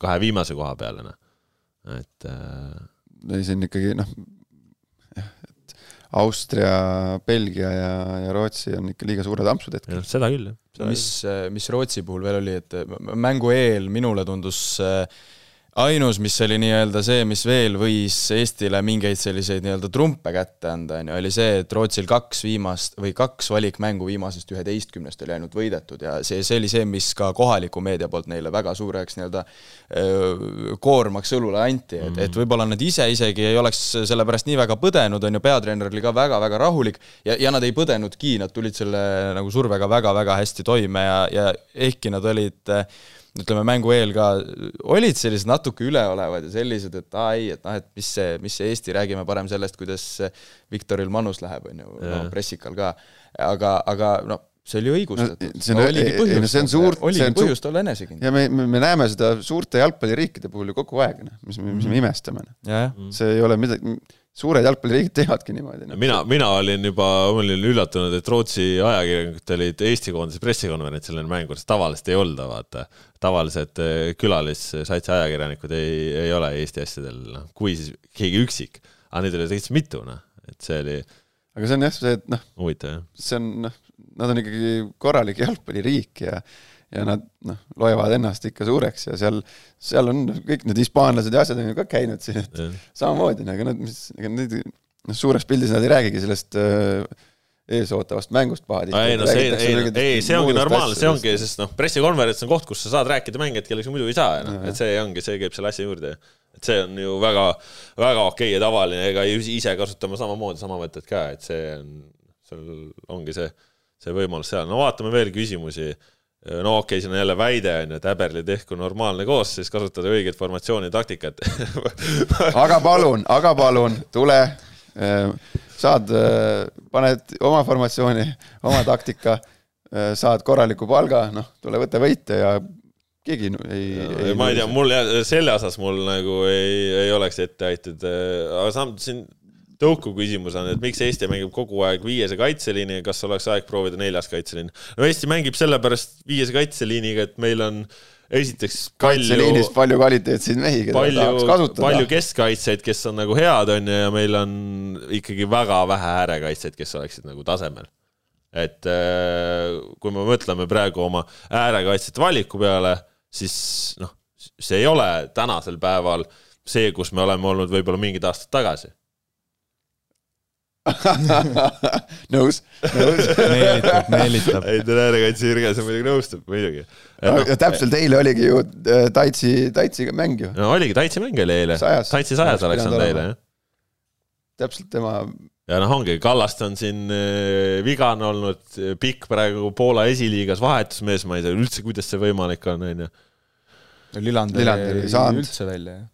A: kahe viimase koha peale, noh, et äh....
C: ei, see on ikkagi noh, Austria, Belgia ja, ja Rootsi on ikka liiga suured ampsud hetkel.
A: seda küll, jah.
B: mis, mis Rootsi puhul veel oli, et mängu eel minule tundus äh, ainus, mis oli nii-öelda see, mis veel võis Eestile mingeid selliseid nii-öelda trumpe kätte anda, on ju, oli see, et Rootsil kaks viimast või kaks valikmängu viimasest üheteistkümnest oli ainult võidetud ja see, see oli see, mis ka kohaliku meedia poolt neile väga suureks nii-öelda koormaks õlule anti, et, et võib-olla nad ise isegi ei oleks selle pärast nii väga põdenud, on ju, peatreener oli ka väga-väga rahulik ja, ja nad ei põdenudki, nad tulid selle nagu survega väga-väga hästi toime ja, ja ehkki nad olid äh, ütleme, mängu eel ka olid sellised natuke üleolevad ja sellised, et aa ei, et noh, et mis see, mis see Eesti, räägime parem sellest, kuidas Viktoril Manus läheb, on ju, no pressikal ka. aga, aga noh, see oli õigustatud no,.
C: see on, oligi põhjust, see on suurt,
B: oligi põhjust olla enesekindel.
C: ja me, me, me näeme seda suurte jalgpalliriikide puhul ju kogu aeg, noh, mis, mis me mhm. imestame.
B: Mhm.
C: see ei ole midagi suured jalgpalliriigid teevadki niimoodi
A: no.. mina, mina olin juba, ma olin üllatunud, et Rootsi ajakirjanikud olid Eesti koondise pressikonverentsil enne mängu, sest tavaliselt ei olda, vaata. tavalised eh, külalissaitsi ajakirjanikud ei, ei ole Eesti asjadel, noh, kui siis keegi üksik. aga neid oli täitsa mitu, noh, et see oli.
C: aga see on jah, see, et noh. see on, noh, nad on ikkagi korralik jalgpalliriik ja ja nad noh, loevad ennast ikka suureks ja seal, seal on kõik need hispaanlased ja asjad on ju ka käinud siin, et ja. samamoodi, aga nad, mis, ega neid noh, suures pildis nad ei räägigi sellest äh, eesootavast mängust pahatihti.
A: ei no see, ei, ei, see ongi normaalne, see ongi, sest noh, pressikonverents on koht, kus sa saad rääkida mängijad, kellega sa muidu ei saa, noh, et see ongi, see käib selle asja juurde. et see on ju väga, väga okei ja tavaline, ega ise kasutame samamoodi sama mõtet ka, et see on, seal ongi see, see võimalus seal. no vaatame veel küsimusi. No okei okay,, siin on jälle väide on ju, et Äberli tehku normaalne koosseis, kasutada õiget formatsiooni taktikat.
C: Aga palun, aga palun, tule, äh, saad, äh, paned oma formatsiooni, oma taktika, äh, saad korraliku palga, noh, tule võta võite ja keegi ei,
A: ei ma ei tea, mul selle osas mul nagu ei, ei oleks etteheiteid, aga samas siin tõuku küsimus on, et miks Eesti mängib kogu aeg viiese kaitseliini ja kas oleks aeg proovida neljas kaitseliin? no Eesti mängib sellepärast viiese kaitseliiniga, et meil on esiteks
C: kaitseliinis palju kvaliteetseid mehi, keda palju, tahaks kasutada.
A: palju keskkaitsjaid, kes on nagu head, on ju, ja meil on ikkagi väga vähe äärekaitsjaid, kes oleksid nagu tasemel. et äh, kui me mõtleme praegu oma äärekaitsjate valiku peale, siis noh, see ei ole tänasel päeval see, kus me oleme olnud võib-olla mingid aastad tagasi
C: nõus, nõus.
B: meelitab, meelitab.
A: ei, treenerikaitse Jürgen, see muidugi nõustub, muidugi.
C: No, täpselt eile oligi ju äh, Taitsi, Taitsiga mäng ju.
A: no oligi, Taitsi mäng oli eile. Taitsi sajas oleks olnud eile, jah.
C: täpselt tema.
A: ja noh, ongi, Kallaste on siin äh, vigane olnud, pikk praegu Poola esiliigas vahetusmees, ma ei tea üldse, kuidas see võimalik on, onju.
B: Lillander ei saanud üldse välja, jah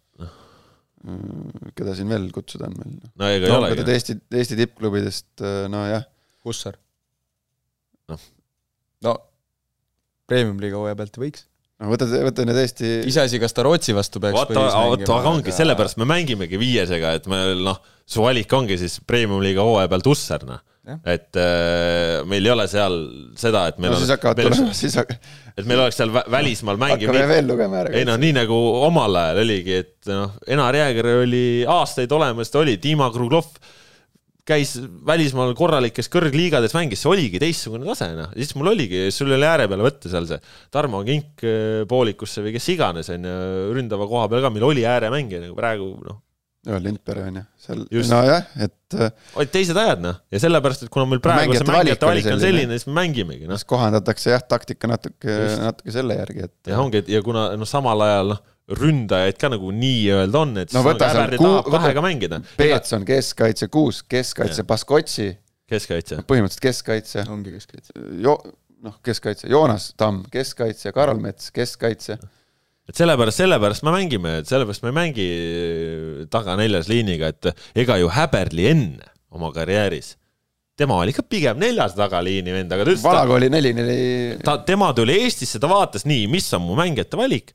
C: keda siin veel kutsuda on meil?
A: no ega ei olegi.
C: Eesti, Eesti tippklubidest, äh, nojah.
B: Hussar. noh. no premium-liiga hooaja pealt võiks.
C: no võta, võta need Eesti
B: iseasi, kas ta Rootsi vastu peaks
A: vaata, vaata, aga ongi, sellepärast me mängimegi viiesega, et me noh, su valik ongi siis premium-liiga hooaja pealt Hussar, noh et äh, meil ei ole seal seda, et meil
C: no,
A: on.
C: siis hakkavad tulema, siis hakkavad.
A: et meil oleks seal välismaal mängiv.
C: hakkame veel lugema ära.
A: ei noh, nii nagu omal ajal oligi, et noh, Enar Jääger oli aastaid olemas, ta oli, Dima Kruglov käis välismaal korralikes kõrgliigades, mängis, see oligi teistsugune tase, noh. siis mul oligi, sul oli ääre peale võtta seal see Tarmo Kink äh, poolikusse või kes iganes, on ju, ründava koha peal ka, meil oli ääremängija nagu praegu, noh
C: ja Lindberg on ju, seal, nojah, et äh,
A: olid teised ajad noh, ja sellepärast, et kuna meil praegu see mängijate valik on selline, siis me mängimegi noh.
C: siis kohandatakse jah, taktika natuke, natuke selle järgi, et
A: ja ongi, ja kuna noh, samal ajal noh, ründajaid ka nagu nii-öelda on, et
C: no võta seal kuu-,
A: kahega mängida.
C: Peetson keskkaitse, Kuusk keskkaitse, Baskotsi
A: keskkaitse.
C: põhimõtteliselt keskkaitse.
B: ongi keskkaitse.
C: Jo-, noh, keskkaitse, Joonas Tamm keskkaitse, Karol Mets keskkaitse
A: et sellepärast, sellepärast me mängime, et sellepärast me ei mängi taga neljas liiniga, et ega ju Häberli enne oma karjääris tema oli ikka pigem neljas tagaliini vend, aga ta ütles,
C: vanakooli neli-neli
A: ta, tema tuli Eestisse, ta vaatas nii, mis on mu mängijate valik.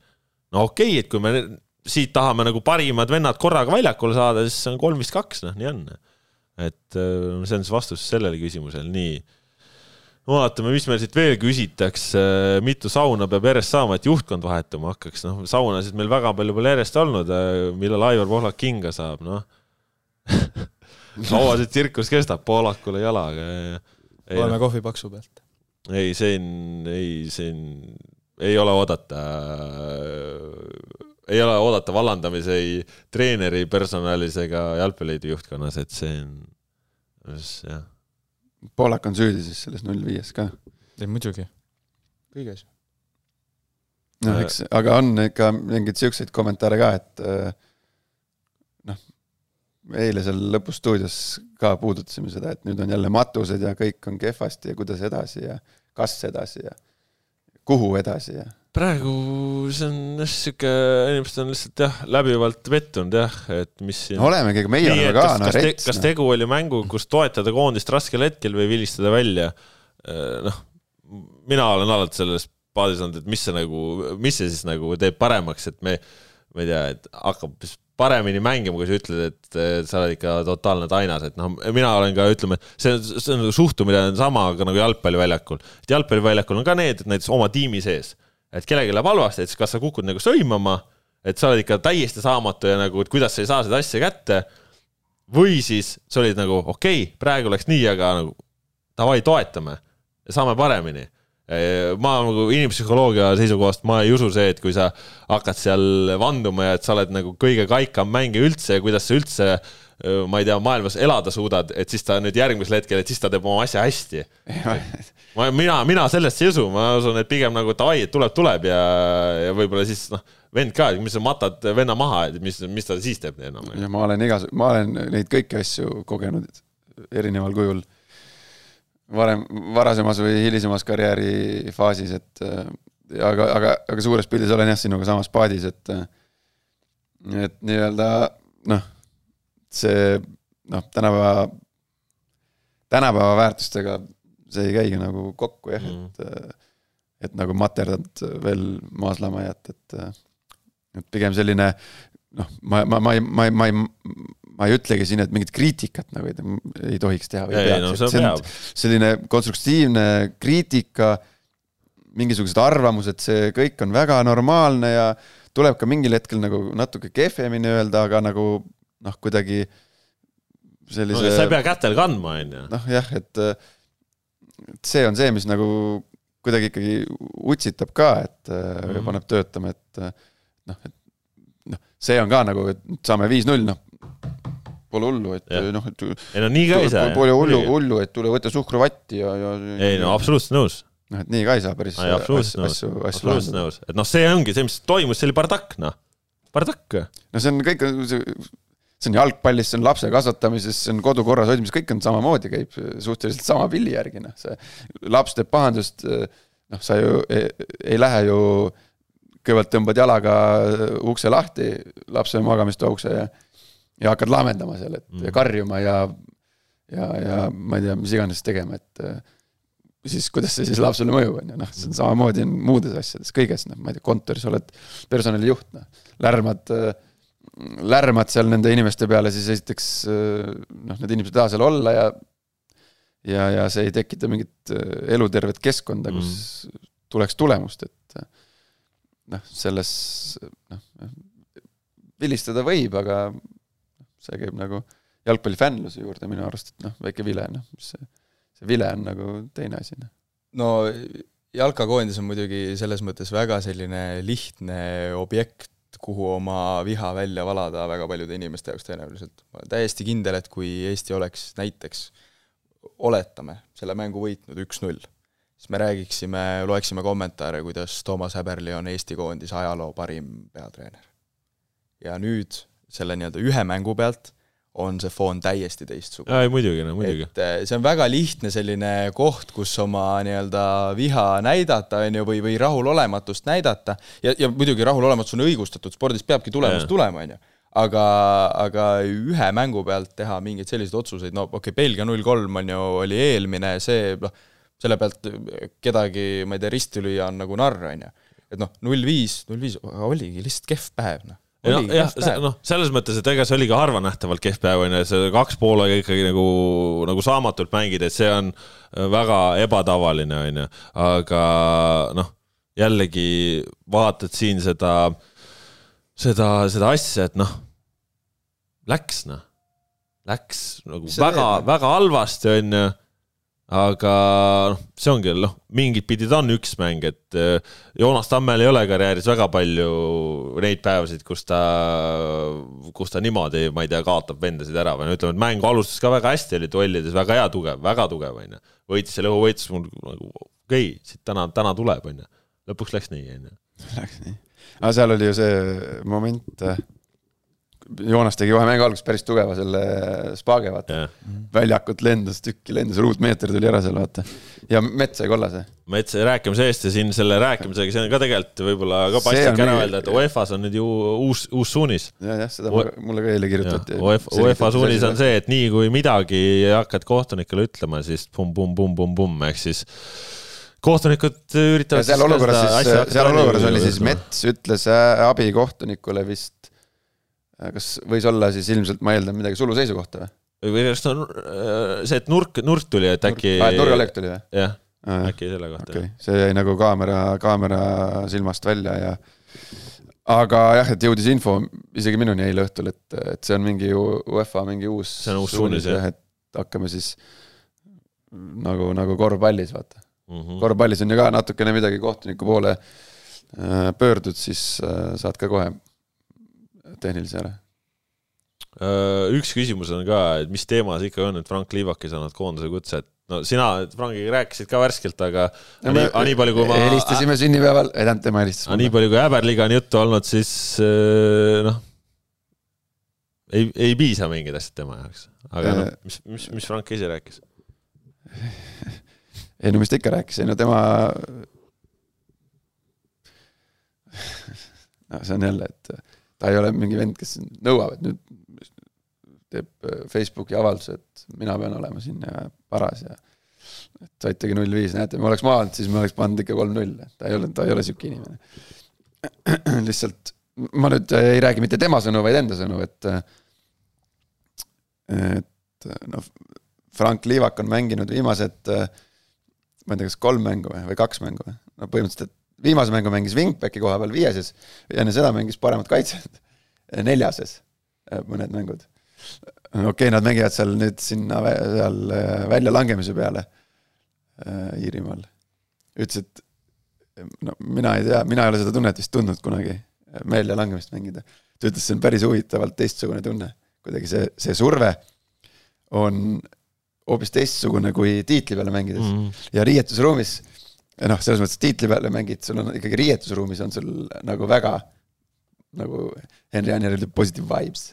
A: no okei okay,, et kui me siit tahame nagu parimad vennad korraga väljakule saada, siis on kolm vist kaks, noh, nii on. et äh, see on siis vastus sellele küsimusele, nii. Vaatame, mis meil siit veel küsitakse, mitu sauna peab järjest saama, et juhtkond vahetuma hakkaks, noh, saunasid meil väga palju pole järjest olnud, millal Aivar Pohlak kinga saab, noh kaua see tsirkus kestab, Poolakule jalaga.
B: loeme kohvipaksu pealt.
A: ei, siin, ei, siin ei ole oodata ei ole oodata vallandamise ei treeneri personalis ega jalgpalliliidu juhtkonnas, et see on, jah.
C: Poolak on süüdi siis selles null viies ka?
B: ei muidugi, kõiges.
C: noh, eks, aga on ikka mingeid siukseid kommentaare ka, et äh, noh, eile seal lõpus stuudios ka puudutasime seda, et nüüd on jälle matused ja kõik on kehvasti ja kuidas edasi ja kas edasi ja kuhu edasi ja
A: praegu see on jah, sihuke, inimesed on lihtsalt jah, läbivalt pettunud jah, et mis siin
C: olemegi, meie oleme ka,
A: kas, te, kas tegu oli mängu, kus toetada koondist raskel hetkel või vilistada välja? Äh, noh, mina olen alati selles paadis olnud, et mis see nagu, mis see siis nagu teeb paremaks, et me, ma ei tea, et hakkab paremini mängima, kui sa ütled, et sa oled ikka totaalne tainas, et noh, mina olen ka, ütleme, see, see on suhtumine on sama ka nagu jalgpalliväljakul. et jalgpalliväljakul on ka need, et näiteks oma tiimi sees et kellelgi läheb halvasti, et siis kas sa kukud nagu sõimama, et sa oled ikka täiesti saamatu ja nagu, et kuidas sa ei saa seda asja kätte. või siis sa olid nagu okei okay,, praegu läks nii, aga nagu davai, toetame saame paremini. ma nagu inimpsühholoogia seisukohast, ma ei usu see, et kui sa hakkad seal vanduma ja et sa oled nagu kõige kaikam mängija üldse ja kuidas sa üldse ma ei tea, maailmas elada suudad, et siis ta nüüd järgmisel hetkel, et siis ta teeb oma asja hästi ma, mina, mina sellesse ei usu, ma usun, et pigem nagu davai, et tuleb, tuleb ja, ja võib-olla siis noh, vend ka, mis sa matad venna maha, et mis, mis ta siis teeb enam.
C: ja ma olen igas-, ma olen neid kõiki asju kogenud erineval kujul. varem, varasemas või hilisemas karjäärifaasis, et aga, aga, aga suures pildis olen jah sinuga samas paadis, et et nii-öelda noh, see noh, tänapäeva, tänapäeva väärtustega see ei käigi nagu kokku jah mm., et et nagu materdad veel maaslamajat, et et pigem selline noh, ma, ma, ma ei, ma ei, ma ei, ma ei ütlegi siin, et mingit kriitikat nagu ei, ei tohiks teha.
A: no
C: selline konstruktiivne kriitika, mingisugused arvamused, see kõik on väga normaalne ja tuleb ka mingil hetkel nagu natuke kehvemini öelda, aga nagu noh, kuidagi sellise
A: no,. sa ei pea kätel kandma, on ju.
C: noh jah, et et see on see, mis nagu kuidagi ikkagi utsitab ka, et mm -hmm. paneb töötama, et noh, et noh, see on ka nagu, et saame viis-null, noh, pole hullu, et noh, et
A: ei no nii ka ei saa.
C: Pole hullu, hullu, et tule võta suhkruvatti ja, ja
A: ei no absoluutselt nõus.
C: noh, et nii ka ei saa päris
A: ei, asju, asju, asju lahendada. et noh, see ongi see, mis toimus, see oli bardakk, noh, bardakk.
C: no see on kõik, see on jalgpallis, see on lapse kasvatamises, see on kodu korras hoidmises, kõik on samamoodi, käib suhteliselt sama pilli järgi, noh, see laps teeb pahandust, noh, sa ju ei, ei lähe ju, kõigepealt tõmbad jalaga ukse lahti, lapse magamistoa ukse ja ja hakkad laamendama seal, et mm. karjuma ja ja, ja ma ei tea, mis iganes tegema, et siis kuidas see siis lapsele mõjub, on ju, noh, see on samamoodi on muudes asjades, kõiges, noh, ma ei tea, kontoris oled personalijuht, noh, lärmad äh, lärmad seal nende inimeste peale, siis esiteks noh, need inimesed ei taha seal olla ja ja, ja see ei tekita mingit äh, elutervet keskkonda, kus mm. tuleks tulemust, et noh, selles noh, vilistada võib, aga see käib nagu jalgpallifännluse juurde minu arust, et noh, väike vile, noh, mis see, see vile on nagu teine asi, noh.
B: no jalkakoondis on muidugi selles mõttes väga selline lihtne objekt, kuhu oma viha välja valada väga paljude inimeste jaoks tõenäoliselt. ma olen täiesti kindel, et kui Eesti oleks näiteks, oletame, selle mängu võitnud üks-null, siis me räägiksime, loeksime kommentaare, kuidas Toomas Häberli on Eesti koondise ajaloo parim peatreener. ja nüüd selle nii-öelda ühe mängu pealt on see foon täiesti teistsugune.
A: ei muidugi, no muidugi.
B: et eh, see on väga lihtne selline koht, kus oma nii-öelda viha näidata, on ju, või, või rahulolematust näidata ja, ja muidugi rahulolematus on õigustatud, spordis peabki tulemus tulema, on ju. aga, aga ühe mängu pealt teha mingeid selliseid otsuseid, no okei okay,, Belgia null kolm on ju, oli eelmine, see noh, selle pealt kedagi, ma ei tea, risti lüüa on nagu narr, on ju. et noh, null viis, null viis oligi lihtsalt kehv päev, noh
A: no, jah, noh, selles mõttes, et ega see oli ka harvanähtavalt kehv päev, on ju, see kaks poolega ikkagi nagu, nagu saamatult mängida, et see on väga ebatavaline, on ju, aga noh, jällegi vaatad siin seda, seda, seda asja, et noh, läks noh, läks nagu see väga, väga halvasti, on ju aga noh, see ongi noh, mingit pidi ta on üks mäng, et äh, Joonas Tammel ei ole karjääris väga palju neid päevasid, kus ta, kus ta niimoodi, ma ei tea, kaotab vendasid ära või no ütleme, et mäng alustas ka väga hästi, oli duellides väga hea, tugev, väga tugev, onju. võitis selle õhuvõitlus mul nagu okei okay,, siit täna, täna tuleb, onju. lõpuks läks nii, onju.
C: Läks nii. aga seal oli ju see moment äh, Joonas tegi kohe mängu alguses päris tugeva selle spaage, vaata yeah.. väljakut lendas tükki, lendas ruutmeeter tuli ära seal, vaata. ja Mets sai kollase.
A: Mets, rääkime seest ja siin selle rääkimisega, see on ka tegelikult võib-olla ka paslik ära öelda, et UEFA-s on nüüd ju uus, uus suunis.
C: ja, jah, seda ja. mulle ka eile kirjutati.
A: UEFA suunis on see, et nii kui midagi hakkad kohtunikele ütlema, siis pumm-pumm-pumm-pumm-pumm, ehk siis kohtunikud üritavad.
C: seal olukorras siis, seal olukorras oli siis Mets ütles äh, abikohtunikule vist kas võis olla siis ilmselt, ma eeldan, midagi sulu seisukohta või?
A: või kas ta on äh, see, et nurk, nurk tuli, et äkki.
C: nurgalöök tuli või?
A: jah, äkki selle kohta.
C: okei okay., see jäi nagu kaamera, kaamera silmast välja ja aga jah, et jõudis info isegi minuni eile õhtul, et, et see on mingi UEFA mingi uus.
A: see on uus suunis jah,
C: et hakkame siis nagu, nagu korvpallis vaata mm. -hmm. korvpallis on ju ka natukene midagi kohtuniku poole äh, pöördud, siis saad ka kohe tehnilise ära?
A: Äh, üks küsimus on ka, et mis teema see ikka on, et Frank Liivak ei saanud koondise kutse, et no sina Frankiga rääkisid ka värskelt, aga no, nii, nii palju kui ma.
C: helistasime sünnipäeval, ei tähendab, tema helistas.
A: nii palju kui Äberliga on juttu olnud, siis äh, noh, ei, ei piisa mingid asjad tema jaoks. aga noh, mis, mis, mis Frank ise rääkis?
C: ei no mis ta ikka rääkis, ei no tema no see on jälle, et ta ei ole mingi vend, kes nõuab, et nüüd teeb äh, Facebooki avalduse, et mina pean olema siin ja paras ja et saitegi null viis, näete, me oleks maanud, siis me oleks pannud ikka kolm-null, ta ei ole, ta ei ole sihuke inimene. lihtsalt ma nüüd ei räägi mitte tema sõnu, vaid enda sõnu, et et noh, Frank Liivak on mänginud viimased ma ei tea, kas kolm mängu või, või kaks mängu või, no põhimõtteliselt, et viimase mängu mängis Wingbacki koha peal viieses ja enne seda mängis paremat kaitset neljases äh, mõned mängud. okei okay,, nad mängivad seal nüüd sinna seal äh, väljalangemise peale äh, Iirimaal. ütles, et no mina ei tea, mina ei ole seda tunnet vist tundnud kunagi, väljalangemist mängida. ta ütles, see on päris huvitavalt teistsugune tunne, kuidagi see, see surve on hoopis teistsugune kui tiitli peale mängides mm. ja riietusruumis noh, selles mõttes tiitli peale mängid, sul on ikkagi riietusruumis on sul nagu väga nagu Henry Anier ütleb positive vibes.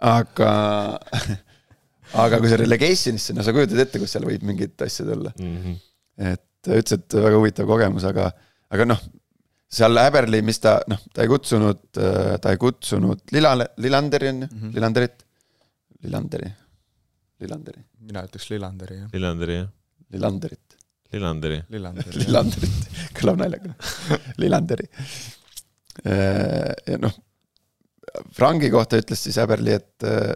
C: aga, aga kui sa relegation'isse, no sa kujutad ette, kus seal võib mingeid asju tulla mm. -hmm. et ta ütles, et väga huvitav kogemus, aga, aga noh, seal Häberli, mis ta, noh, ta ei kutsunud, ta ei kutsunud Lila-, Lilanderi on ju mm, -hmm. Lilanderit, Lilanderi, Lilanderi.
B: mina ütleks Lilanderi, jah.
A: Lilanderi, jah.
C: Lilanderit.
A: Lillanderi.
C: Lillanderit, kõlab naljaga Lillanderi. Äh, ja noh, Frangi kohta ütles siis Häberli, et äh,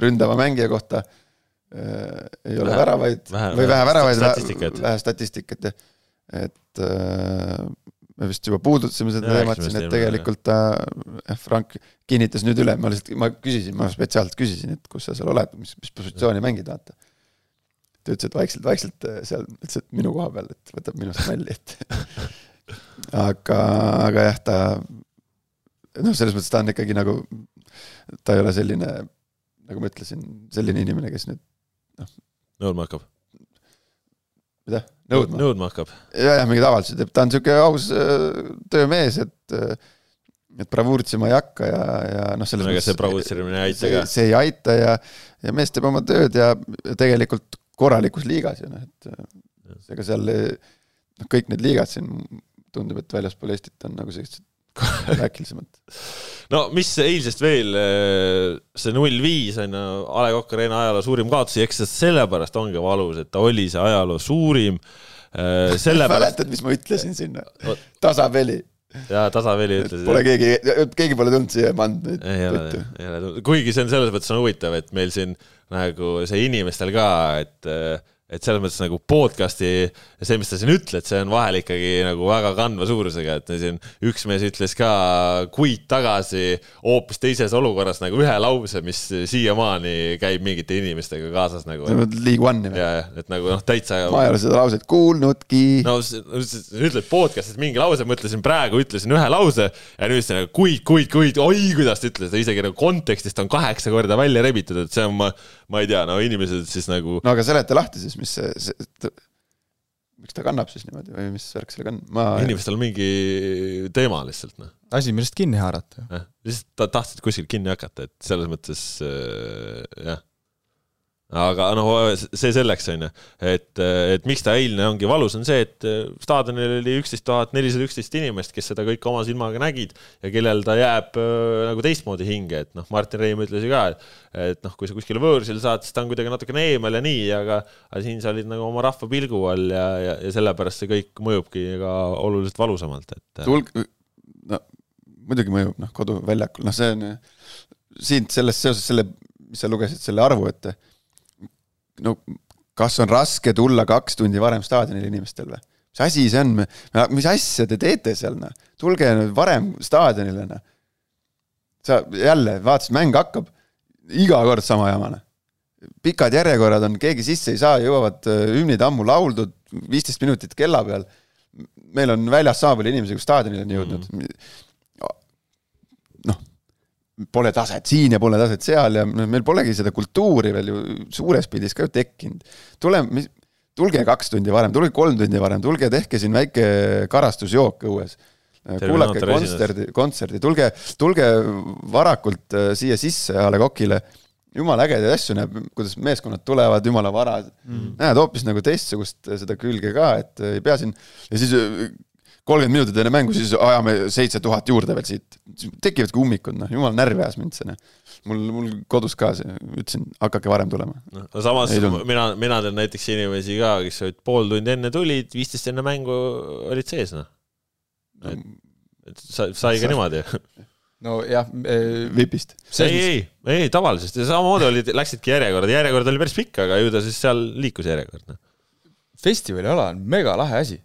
C: ründava mängija kohta äh, ei ole vähe, väravaid vähe, või vähe väravaid, vähe, vähe statistikat, jah. et äh, me vist juba puudutasime seda teemat siin, et tegelikult ta äh,, Frank kinnitas nüüd üle, ma lihtsalt, ma küsisin, ma spetsiaalselt küsisin, et kus sa seal oled, mis, mis positsiooni mängid, vaata ta ütles, et vaikselt-vaikselt äh, seal, et minu koha peal, et võtab minust nalja, et aga, aga jah, ta noh, selles mõttes ta on ikkagi nagu, ta ei ole selline, nagu ma ütlesin, selline inimene, kes nüüd noh.
A: nõudma hakkab.
C: mida? nõudma?
A: nõudma hakkab.
C: ja, jah, mingeid avaldusi teeb, ta on sihuke aus äh, töömees, et äh, et bravuuritsema ei hakka ja, ja noh, selles
A: mõttes. see bravuuritsemine ei aita ka.
C: see ei aita ja, ja mees teeb oma tööd ja tegelikult korralikus liigas ju noh, et ega seal noh, kõik need liigad siin tundub, et väljaspool Eestit on nagu sellised äkilisemad
A: no mis eilsest veel, see null viis on ju A Le Coq Arena ajaloo suurim kaotus ja eks see sellepärast ongi valus, et ta oli see ajaloo suurim. sellepärast.
C: mäletad, mis ma ütlesin sinna? tasapeli
A: ja tasaveli ütles.
C: Pole keegi, keegi pole tulnud siia pannud
A: neid. tulnud, kuigi see on selles mõttes on huvitav, et meil siin nagu see inimestel ka, et et selles mõttes nagu podcast'i see, mis sa siin ütled, see on vahel ikkagi nagu väga kandva suurusega, et siin üks mees ütles ka kuid tagasi hoopis teises olukorras nagu ühe lause, mis siiamaani käib mingite inimestega kaasas nagu.
C: League One'i
A: või? ja, et nagu noh, täitsa.
C: ma ei ole seda lauset kuulnudki.
A: no ütled podcast'is mingi lause, ma ütlesin praegu, ütlesin ühe lause ja nüüd see nagu kuid, kuid, kuid, oi, kuidas ta ütles, isegi nagu kontekstist on kaheksa korda välja rebitud, et see on, ma, ma ei tea, no inimesed siis nagu.
C: no aga seleta lahti siis, mis see, see, miks ta kannab siis niimoodi või mis värk sellega on?
A: ma inimestel on mingi teema lihtsalt, noh.
B: asi, millest kinni haarata.
A: jah, lihtsalt tahtsid kuskilt kinni hakata, et selles mõttes äh, jah aga noh, see selleks, on ju, et, et miks ta eilne ongi? Valus, on see, et staadionil oli üksteist tuhat nelisada üksteist inimest, kes seda kõike oma silmaga nägid ja kellel ta jääb äh, nagu teistmoodi hinge, et noh, Martin Reim ütles ju ka, et noh, kui sa kuskil võõrsil saad, siis ta on kuidagi natukene eemal ja nii, aga aga siin sa olid nagu oma rahva pilgu all ja, ja, ja sellepärast see kõik mõjubki ka oluliselt valusamalt, et
C: tulg, no muidugi mõjub, noh, koduväljakul, noh, see on siit sellest seoses selle, mis sa lugesid, selle arvu, et no kas on raske tulla kaks tundi varem staadionile inimestel või? mis asi see on, mis asja te teete seal, noh? tulge nüüd varem staadionile, noh. sa jälle vaatasid, mäng hakkab, iga kord sama jama, noh. pikad järjekorrad on, keegi sisse ei saa, jõuavad äh, hümnid ammu lauldud, viisteist minutit kella peal. meil on väljas sama palju inimesi, kui staadionile on jõudnud mm. -hmm. Pole taset siin ja pole taset seal ja meil polegi seda kultuuri veel ju suures pildis ka ju tekkinud. tule, mis, tulge kaks tundi varem, tulge kolm tundi varem, tulge tehke siin väike karastusjook õues. kuulake kontserdi, kontserdi, tulge, tulge varakult äh, siia sisse A Le Coqile. jumala ägedaid asju näeb, kuidas meeskonnad tulevad jumala vara mm., näed hoopis nagu teistsugust äh, seda külge ka, et äh, ei pea siin ja siis kolmkümmend minutit enne mängu, siis ajame seitse tuhat juurde veel siit. tekivadki ummikud, noh, jumal närvi ajas mind see, noh. mul, mul kodus ka see, ütlesin, hakake varem tulema.
A: no samas mina, mina tean näiteks inimesi ka, kes olid pool tundi enne tulid, viisteist enne mängu olid sees, noh. et sa, sai ka niimoodi
B: nojah
C: äh,. vipist.
A: ei, ei, ei tavalisest ja samamoodi olid, läksidki järjekorda, järjekord oli päris pikk, aga ju ta siis seal liikus järjekord, noh.
B: festivaliala on mega lahe asi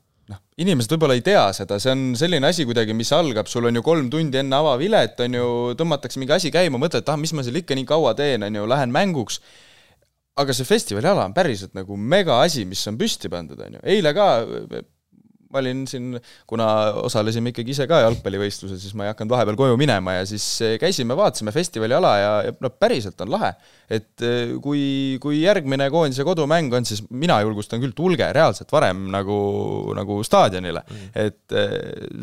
B: inimesed võib-olla ei tea seda, see on selline asi kuidagi, mis algab, sul on ju kolm tundi enne avavilet, on ju, tõmmatakse mingi asi käima, mõtled, et ah, mis ma seal ikka nii kaua teen, on ju, lähen mänguks, aga see festivaliala on päriselt nagu mega asi, mis on püsti pandud, on ju, eile ka ma olin siin, kuna osalesime ikkagi ise ka jalgpallivõistlusel, siis ma ei hakanud vahepeal koju minema ja siis käisime, vaatasime festivaliala ja, ja no päriselt on lahe et eh, kui, kui järgmine koondise kodumäng on, siis mina julgustan küll, tulge reaalselt varem nagu, nagu staadionile mm.. et eh,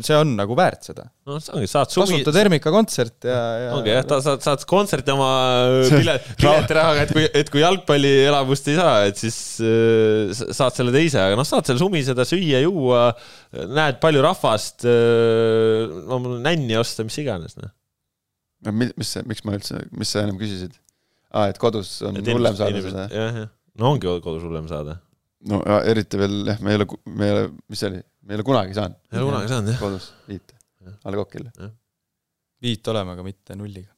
B: see on nagu väärt seda.
A: no see ongi, saad sumi.
B: tasuta termikakontsert ja, ja.
A: ongi jah, saad, saad kontserti oma pilet, piletirahaga, et kui, et kui jalgpallielamust ei saa, et siis äh, saad selle teise, aga noh, saad seal sumiseda, süüa, juua, näed palju rahvast äh,, no nänni osta, mis iganes, noh.
C: no mis see, miks ma üldse, mis sa ennem küsisid? aa, et kodus on et hullem saada seda?
A: jah, jah. no ongi kodus hullem saada.
C: no ja, eriti veel jah, me ei ole, me ei ole, mis see oli, me ei ole kunagi saanud.
A: ei ole kunagi saanud, jah.
C: kodus viite, A Le Coqil.
B: viit olema, aga mitte nulliga.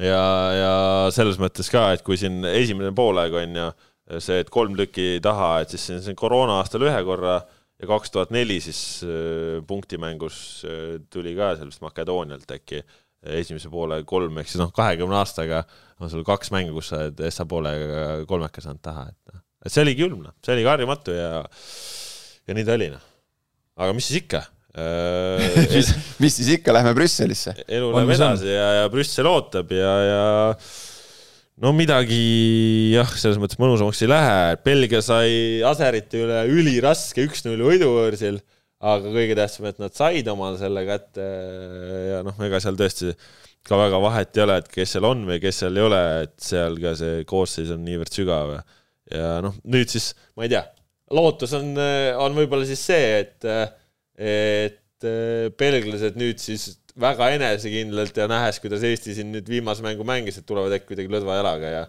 A: ja, ja selles mõttes ka, et kui siin esimene poolaeg on ju see, et kolm tükki taha, et siis siin koroona aastal ühe korra ja kaks tuhat neli siis äh, punktimängus äh, tuli ka sellest Makedoonialt äkki esimese poole kolm, ehk siis noh, kahekümne aastaga on sul kaks mängu, kus sa oled Essa poolega kolmeka saanud taha, et noh, et see oligi julm, noh, see oligi harjumatu ja ja nii ta oli, noh. aga mis siis ikka
C: mis, mis siis ikka, lähme Brüsselisse.
A: elu läheb edasi ja, ja Brüssel ootab ja, ja no midagi jah, selles mõttes mõnusamaks ei lähe, Belgia sai Aserite üle üliraske üks-null võidu võõrsil aga kõige tähtsam, et nad said omale selle kätte. Ja noh, ega seal tõesti ka väga vahet ei ole, et kes seal on või kes seal ei ole, et seal ka see koosseis on niivõrd sügav. Ja noh, nüüd siis ma ei tea, lootus on, on võib-olla siis see, et, et belglased nüüd siis väga enesekindlalt ja nähes, kuidas Eesti siin nüüd viimase mängu mängis, et tulevad äkki kuidagi lõdva jalaga ja,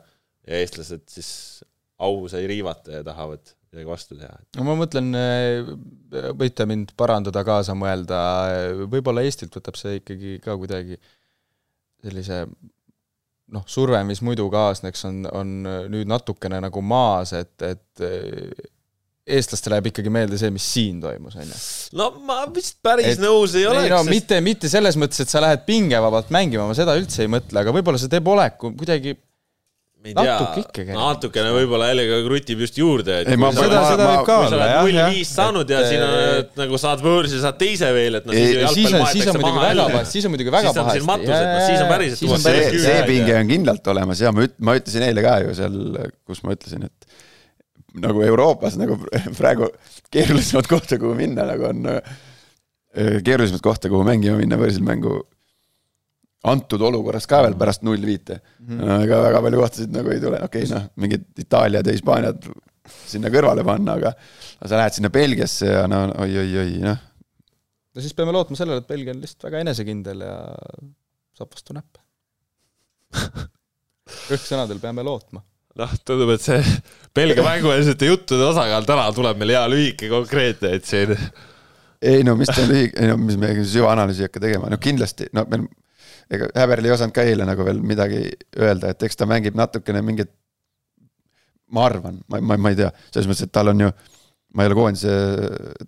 A: ja eestlased siis au sai riivata ja tahavad midagi vastu teha.
B: no ma mõtlen, võite mind parandada, kaasa mõelda, võib-olla Eestilt võtab see ikkagi ka kuidagi sellise noh, surve, mis muidu kaasneks, on, on nüüd natukene nagu maas, et, et eestlastele jääb ikkagi meelde see, mis siin toimus, on ju.
A: no ma vist päris et, nõus ei oleks.
B: no sest... mitte, mitte selles mõttes, et sa lähed pingevabalt mängima, ma seda üldse ei mõtle, aga võib-olla see teeb oleku kuidagi natuke ikkagi.
A: natukene võib-olla jällegi krutib just juurde, et
B: ei, ma,
A: sa,
B: seda, seda võib ka
A: olla, jah. null viis saanud ja siin on, et nagu saad võõrsi, saad teise veel, et noh, siis jalgpall maetakse maha jälle.
B: siis on muidugi väga pahasti.
A: siis on matus, et noh, siis on päriselt
C: see, see pinge on kindlalt olemas ja ma üt-, ma ütlesin eile ka ju seal, kus ma ütlesin, et nagu Euroopas nagu praegu keerulisemat kohta, kuhu minna, nagu on keerulisemat kohta, kuhu mängima minna võõrsilmängu antud olukorras ka veel pärast null viite mm. -hmm. ega väga palju kohtasid nagu ei tule, okei okay,, noh, mingid Itaaliad ja Hispaaniad sinna kõrvale panna, aga sa lähed sinna Belgiasse ja no oi-oi-oi, noh.
B: no siis peame lootma sellele, et Belgia on lihtsalt väga enesekindel ja saab vastu näppe rõhksõnadel peame lootma.
A: Noh, tundub, et see Belgia mängueelsete juttude osakaal täna tuleb meil hea lühike konkreetne, et siin
C: ei no mis ta lühike, ei no mis me süvaanalüüsi ei hakka tegema, no kindlasti, no meil ega Häberl ei osanud ka eile nagu veel midagi öelda, et eks ta mängib natukene mingit, ma arvan, ma, ma, ma ei tea, selles mõttes, et tal on ju, ma ei ole koondise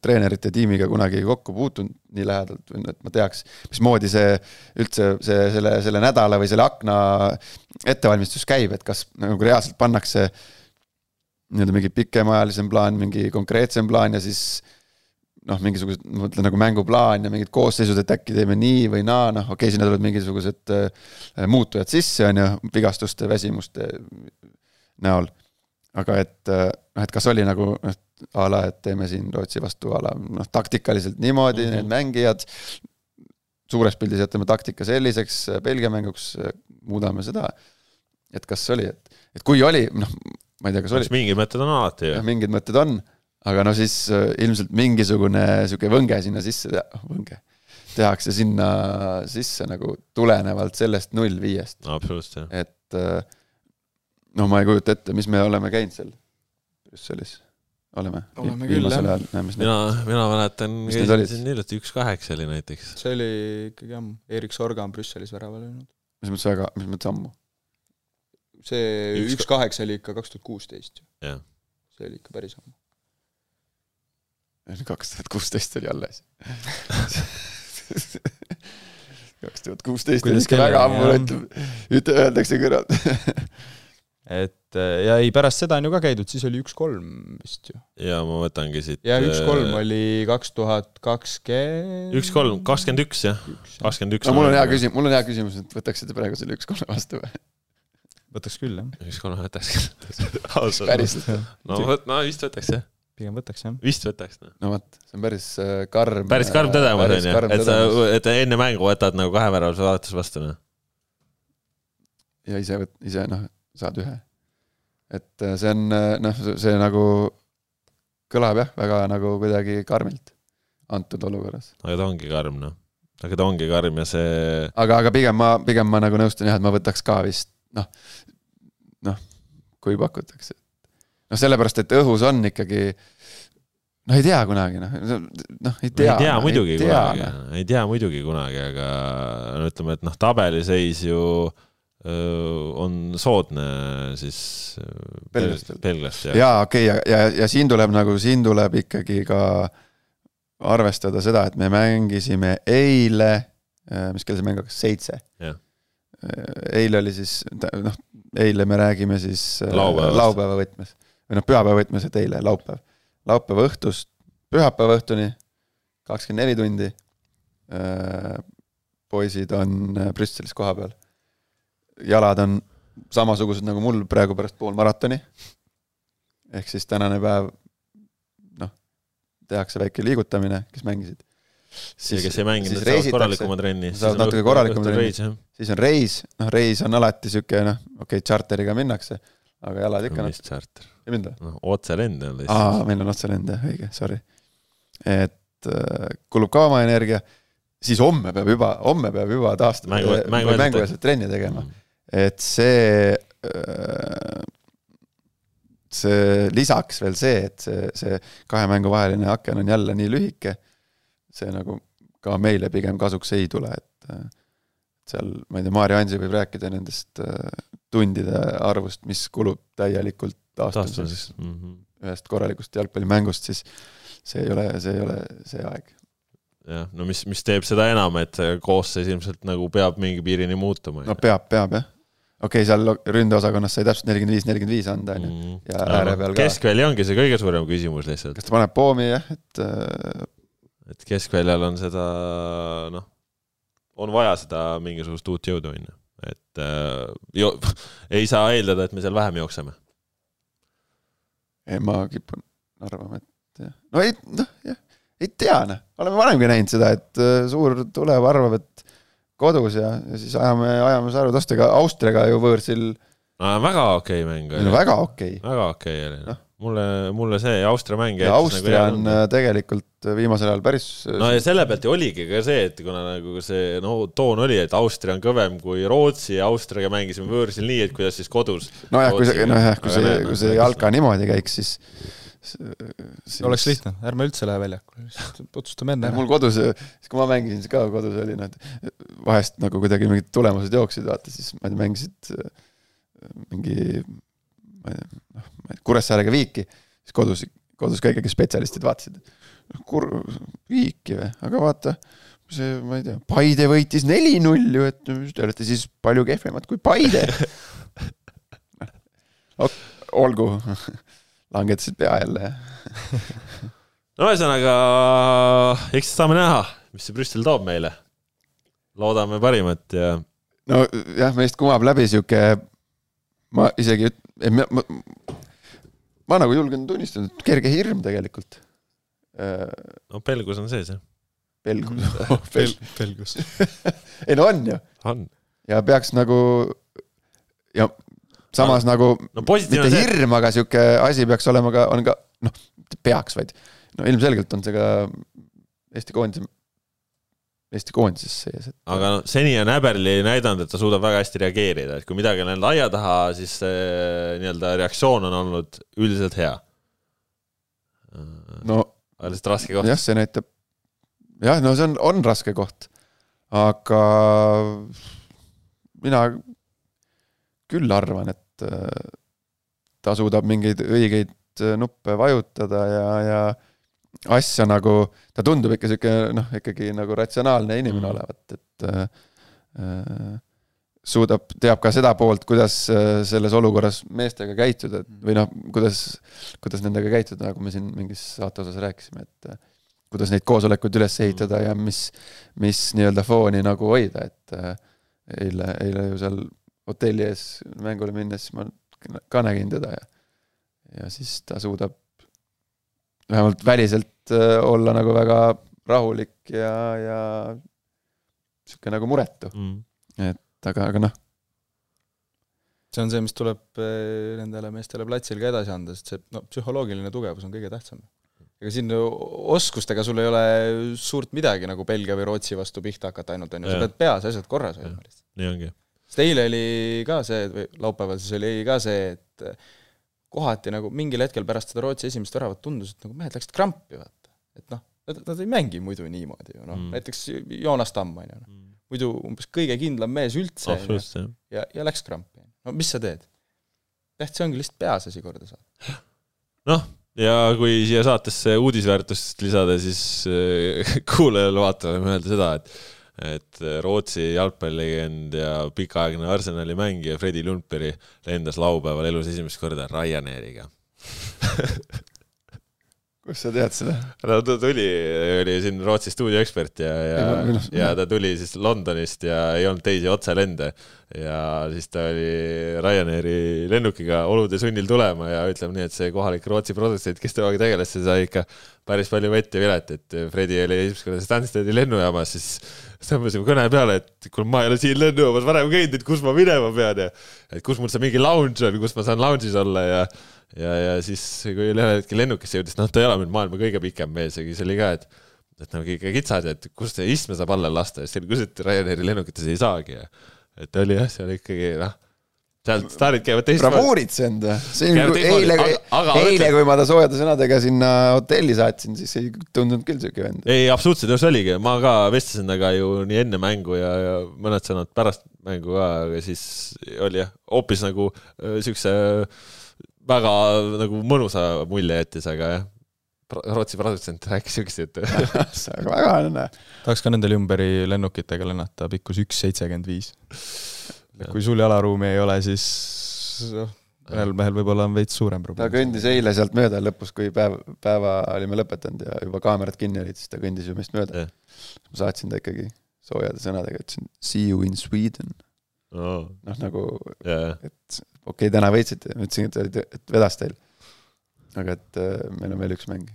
C: treenerite tiimiga kunagi kokku puutunud nii lähedalt, et ma teaks, mismoodi see üldse see, selle, selle nädala või selle akna ettevalmistus käib, et kas nagu reaalselt pannakse nii-öelda mingi pikemaajalisem plaan, mingi konkreetsem plaan ja siis noh, mingisugused, ma mõtlen nagu mänguplaan ja mingid koosseisud, et äkki teeme nii või naa, noh, okei okay,, sinna tulevad mingisugused äh, muutujad sisse, on ju, vigastuste, väsimuste näol. aga et äh, noh, et kas oli nagu noh, a la, et teeme siin Rootsi vastu a la noh, taktikaliselt niimoodi mm, -hmm. need mängijad, suures pildis jätame taktika selliseks, Belgia mänguks muudame seda, et kas oli, et, et kui oli, noh, ma ei tea, kas oli.
A: mingid mõtted on alati ju.
C: mingid mõtted on aga no siis äh, ilmselt mingisugune sihuke võnge sinna sisse, võnge, tehakse sinna sisse nagu tulenevalt sellest null viiest.
A: absoluutselt,
C: jah. et äh, no ma ei kujuta ette, mis me oleme käinud seal Brüsselis, oleme?
B: oleme küll, jah.
A: mina, mina mäletan, käisin siin hiljuti, üks kaheksa oli näiteks.
B: see oli ikkagi ammu, Erik Sorga on Brüsselis värava löönud.
C: mis mõttes väga, mis mõttes ammu?
B: see üks, üks kaheksa oli ikka kaks tuhat kuusteist
A: ju.
B: see oli ikka päris ammu
C: kaks tuhat kuusteist oli alles kaks tuhat kuusteist on ikka väga ammu, ütleb, ütle, öeldakse kõrvalt
B: et ja ei, pärast seda on ju ka käidud, siis oli üks-kolm vist ju.
A: ja ma võtangi siit.
B: ja üks-kolm äh, oli kaks tuhat kakskümmend.
A: üks-kolm, kakskümmend üks jah, kakskümmend üks.
C: no mul on hea küsimus, mul on hea küsimus, et võtaksite praegu selle üks-kolme vastu või?
B: võtaks küll jah.
A: üks-kolme võtaks küll.
C: päriselt?
A: no vot, no vist võtaks jah
B: pigem võtaks, jah.
A: vist võtaks, noh.
C: no vot, see on päris äh, karm.
A: päris karm tõdemus, on ju, et sa, et enne mängu võtad nagu kaheväravase vaatuse vastu, noh.
C: ja ise, ise noh, saad ühe. Et äh, see on äh, noh, see nagu kõlab jah, väga nagu kuidagi karmilt antud olukorras.
A: aga ta ongi karm, noh. aga ta ongi karm ja see.
C: aga, aga pigem ma, pigem ma nagu nõustun jah, et ma võtaks ka vist noh, noh, kui pakutakse noh, sellepärast, et õhus on ikkagi noh, ei tea kunagi, noh, noh, ei tea.
A: ei tea muidugi ei tea, kunagi no., ei tea muidugi kunagi, aga no ütleme, et noh, tabeliseis ju öö, on soodne siis
C: belglastel.
A: belglastel.
C: jaa, okei okay,, ja, ja, ja siin tuleb nagu, siin tuleb ikkagi ka arvestada seda, et me mängisime eile, mis kell see mäng hakkas, seitse? eile oli siis, noh, eile me räägime siis laupäeva, laupäeva võtmes või noh, pühapäeva võtmes, et eile, laupäev. laupäeva õhtust pühapäeva õhtuni, kakskümmend neli tundi. Poisid on äh, Brüsselis kohapeal. Jalad on samasugused nagu mul praegu pärast poolmaratoni. ehk siis tänane päev, noh, tehakse väike liigutamine, kes mängisid.
A: ja kes ei mänginud, saavad korralikuma trenni.
C: saavad natuke korralikuma trenni, siis on reis, noh, reis on alati niisugune noh, okei okay,, tšarteriga minnakse, aga jalad ikka.
A: mis tšarter?
C: ei mind või?
A: noh, otselend on
C: lihtsalt. aa, meil on otselend jah, õige, sorry. et äh, kulub ka oma energia, siis homme peab juba, homme peab juba taastama
A: Mängu-
C: või
A: mängueelset-
C: mängueelset trenni tegema. Et see, see lisaks veel see, et see, see kahe mängu vaheline aken on jälle nii lühike, see nagu ka meile pigem kasuks ei tule, et äh, seal, ma ei tea, Maarja Ansi võib rääkida nendest äh, tundide arvust, mis kulub täielikult taastumiseks
A: taastumiseks. Mhm.
C: ühest korralikust jalgpallimängust, siis see ei ole, see ei ole see aeg.
A: jah, no mis, mis teeb seda enam, et koosseis ilmselt nagu peab mingi piirini muutuma.
C: no peab, peab jah. Okei okay,, seal ründeosakonnas sai täpselt nelikümmend viis, nelikümmend viis anda, on ju. ja ääre peal ka.
A: keskväli ongi see kõige suurem küsimus lihtsalt,
C: kas ta paneb poomi jah, et äh,
A: et keskväljal on seda noh, on vaja seda mingisugust uut jõudu, on ju, et äh, jo, ei saa eeldada, et me seal vähem jookseme.
C: ei, ma kipun arvama, et jah, no ei, noh jah, ei tea noh, oleme varemgi näinud seda, et äh, suur tulev arvab, et kodus ja, ja siis ajame, ajame sarvetostega Austriaga ju võõrsil,
A: väga okei okay mäng
C: no
A: oli,
C: väga okei okay..
A: väga okei oli
C: Noh..
A: mulle, mulle see Austria mäng
C: ja
A: jättis
C: Austria
A: nagu
C: on
A: hea
C: äh, tegelikult viimasel ajal päris
A: no ja selle pealt oligi ka see, et kuna nagu see no toon oli, et Austria on kõvem kui Rootsi ja Austriaga mängisime võõrsil nii, et kuidas siis kodus.
C: nojah, kui see, nojah, kui see, kui see jalka
A: nii.
C: niimoodi käiks, siis, siis
B: oleks lihtne, ärme üldse lähe väljakule, otsustame enne ära.
C: mul kodus, siis kui ma mängisin, siis ka kodus oli noh, et vahest nagu kuidagi mingid tulemused jooksid, vaata siis ma ei tea, mängisid äh, mingi, ma ei tea, noh, ma ei tea, Kuressaarega Viiki, siis kodus, kodus ka ikkagi spetsialistid vaatasid, kur-, Viiki või, aga vaata, see, ma ei tea, Paide võitis neli-null ju, et te olete siis palju kehvemad kui Paide. olgu, langetasid pea jälle,
A: no ühesõnaga, eks saame näha, mis see Brüssel toob meile. loodame parimat ja
C: nojah, meist kumab läbi sihuke, ma isegi, ma, ma, ma nagu julgen tunnistada, et kerge hirm tegelikult.
A: no pelgus on sees jah,
C: pelgus,
B: Pel-, pelgus.
C: ei no on ju,
A: on.
C: ja peaks nagu ja samas no, nagu
A: no
C: mitte
A: see,
C: hirm, aga sihuke asi peaks olema ka, on ka noh, peaks, vaid no ilmselgelt on see ka Eesti koondise, Eesti koondises sees, et
A: aga no seni on Äberli näidanud, et ta suudab väga hästi reageerida, et kui midagi on läinud aia taha, siis see nii-öelda reaktsioon on olnud üldiselt hea.
C: no
A: lihtsalt raske koht.
C: jah, see näitab, jah, no see on, on raske koht, aga mina küll arvan, et äh, ta suudab mingeid õigeid äh, nuppe vajutada ja, ja asja nagu, ta tundub ikka sihuke noh, ikkagi nagu ratsionaalne inimene
A: Mhm.
C: olevat, et äh, äh, suudab, teab ka seda poolt, kuidas selles olukorras meestega käituda et- või noh, kuidas, kuidas nendega käituda, nagu me siin mingis saate osas rääkisime, et kuidas neid koosolekuid üles ehitada ja mis, mis nii-öelda fooni nagu hoida, et eile, eile ju seal hotelli ees mängule minnes ma ka nägin teda ja ja siis ta suudab vähemalt väliselt äh, olla nagu väga rahulik ja, ja sihuke nagu muretu,
A: Mm.
C: aga, aga noh,
B: see on see, mis tuleb eh, nendele meestele platsil ka edasi anda, sest see no psühholoogiline tugevus on kõige tähtsam. ega siin oskustega sul ei ole suurt midagi nagu Belgia või Rootsi vastu pihta hakata ainult, on ju, sa pead peas asjad korras hoidma lihtsalt.
A: nii ongi.
B: Sest eile oli ka see, või laupäeval siis oli ka see, et kohati nagu mingil hetkel pärast seda Rootsi esimest väravat tundus, et nagu mehed läksid krampi, vaata. et noh, nad, nad ei mängi muidu niimoodi ju, noh
A: Mm.
B: mm., näiteks Joonas Tamm, on ju, noh. muidu umbes kõige kindlam mees üldse,
A: jah.
B: ja, ja läks krampi. no mis sa teed? tähtis ongi lihtsalt peas asi korda saada.
A: noh, ja kui siia saatesse uudisväärtust lisada, siis äh, kuulajale-vaatajale võime öelda seda, et et Rootsi jalgpallilegend ja pikaaegne Arsenali mängija Fredi Lundberg lendas laupäeval elus esimest korda Ryanairiga.
C: kust sa tead seda?
A: no ta tuli, oli siin Rootsi stuudioekspert ja, ja
C: minu-,
A: ja ta tuli siis Londonist ja ei olnud teisi otselende. ja siis ta oli Ryanairi lennukiga olude sunnil tulema ja ütleme nii, et see kohalik Rootsi produtsent, kes temaga tegeles, see sai ikka päris palju vett ja vilet, et Fredi oli esimest korda Stansteadi lennujaamas, siis tõmbasime kõne peale, et kuule, ma ei ole siin lennujaamas varem käinud, et kus ma minema pean ja et kus mul see mingi lounge on, kus ma saan lounge'is olla ja ja, ja siis, kui ühel hetkel lennukisse jõudis, noh, ta ei ole nüüd maailma kõige pikem mees, aga siis oli ka, et et nagu ikka kitsad et kust see istme saab alla lasta ja siis selgus, et Ryanairi lennukites ei saagi ja et oli jah, seal ikkagi noh, sealt staarid käivad teistmoodi.
C: bravuuritsenud, see on nagu eile, eile, kui ma ta soojade sõnadega sinna hotelli saatsin, siis ei tundunud küll siuke vend.
A: ei, absoluutselt, just oligi, ma ka vestlesin temaga ju nii enne mängu ja, ja mõned sõnad pärast mängu ka, aga siis oli jah, hoopis nagu äh, siukse väga nagu mõnusa mulje jättis, aga jah Rootsi produtsent rääkis siukest juttu
C: see on väga õnne.
B: tahaks ka nende Lümberi lennukitega lennata, pikkus üks seitsekümmend viis. kui sul jalaruumi ei ole, siis noh, ühel mehel võib-olla on veits suurem probleem.
C: ta kõndis eile sealt mööda lõpus, kui päev, päeva olime lõpetanud ja juba kaamerad kinni olid, siis ta kõndis ju meist mööda. ma saatsin ta ikkagi soojade sõnadega, ütlesin see you in Sweden oh.. noh, nagu yeah., et okei okay,, täna võitsite, ma ütlesin, et, et vedas teil aga et äh, meil on veel üks mäng.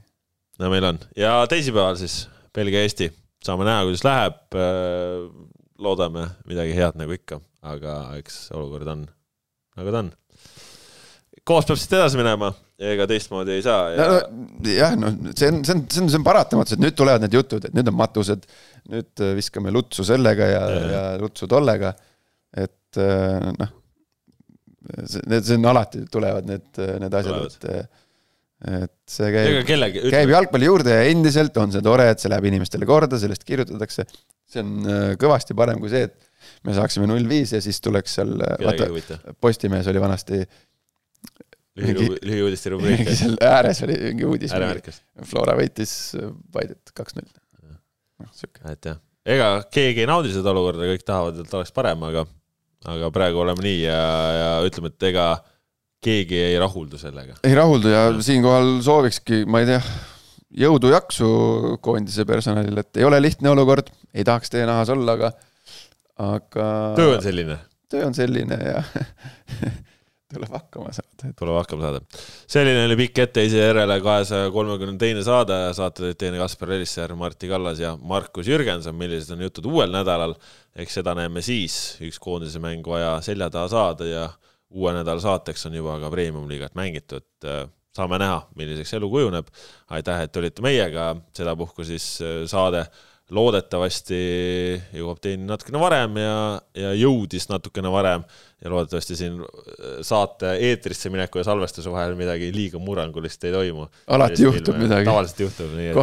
A: no meil on ja teisipäeval siis Belgia-Eesti, saame näha, kuidas läheb. Äh, loodame midagi head nagu ikka, aga eks olukord on nagu ta on. koos peab siit edasi minema, ega teistmoodi ei saa
C: ja.... No, jah, no see on, see on, see on, see on paratamatus, et nüüd tulevad need jutud, et nüüd on matused, nüüd äh, viskame lutsu sellega ja, ja, ja lutsu tollega. Et noh, see, see on alati tulevad need, need asjad, et et see käib,
A: kellegi,
C: käib jalgpalli juurde ja endiselt on see tore, et see läheb inimestele korda, sellest kirjutatakse. see on äh, kõvasti parem kui see, et me saaksime null viis ja siis tuleks seal, vaata, Postimehes oli vanasti
A: lühiuudiste rubriik.
C: seal ääres oli mingi uudis. Flora võitis Paidet kaks-null.
A: noh, sihuke. et jah, ega keegi ei naudi seda olukorda, kõik tahavad, et oleks parem, aga, aga praegu oleme nii ja, ja ütleme, et ega keegi ei rahuldu sellega.
C: ei rahuldu ja siinkohal soovikski, ma ei tea, jõudu-jaksu koondise personalile, et ei ole lihtne olukord, ei tahaks teie nahas olla, aga, aga.
A: töö on selline.
C: töö on selline ja tuleb hakkama saada.
A: tuleb hakkama saada. selline oli pikk etteheise järele kahesaja kolmekümne teine saade, saate tõid teieni Kaspar Elisser, Martti Kallas ja Markus Jürgenson, millised on jutud uuel nädalal. eks seda näeme siis, üks koondise mäng vaja selja taha saada ja uue nädala saateks on juba ka premium-liigat mängitud. Saame näha, milliseks elu kujuneb. aitäh, et olite meiega, sedapuhku siis äh, saade loodetavasti jõuab teieni natukene varem ja, ja jõudis natukene varem ja loodetavasti siin äh, saate eetrisse mineku ja salvestuse vahel midagi liiga murrangulist ei toimu.
C: alati juhtub midagi.
A: tavaliselt juhtub, nii
C: et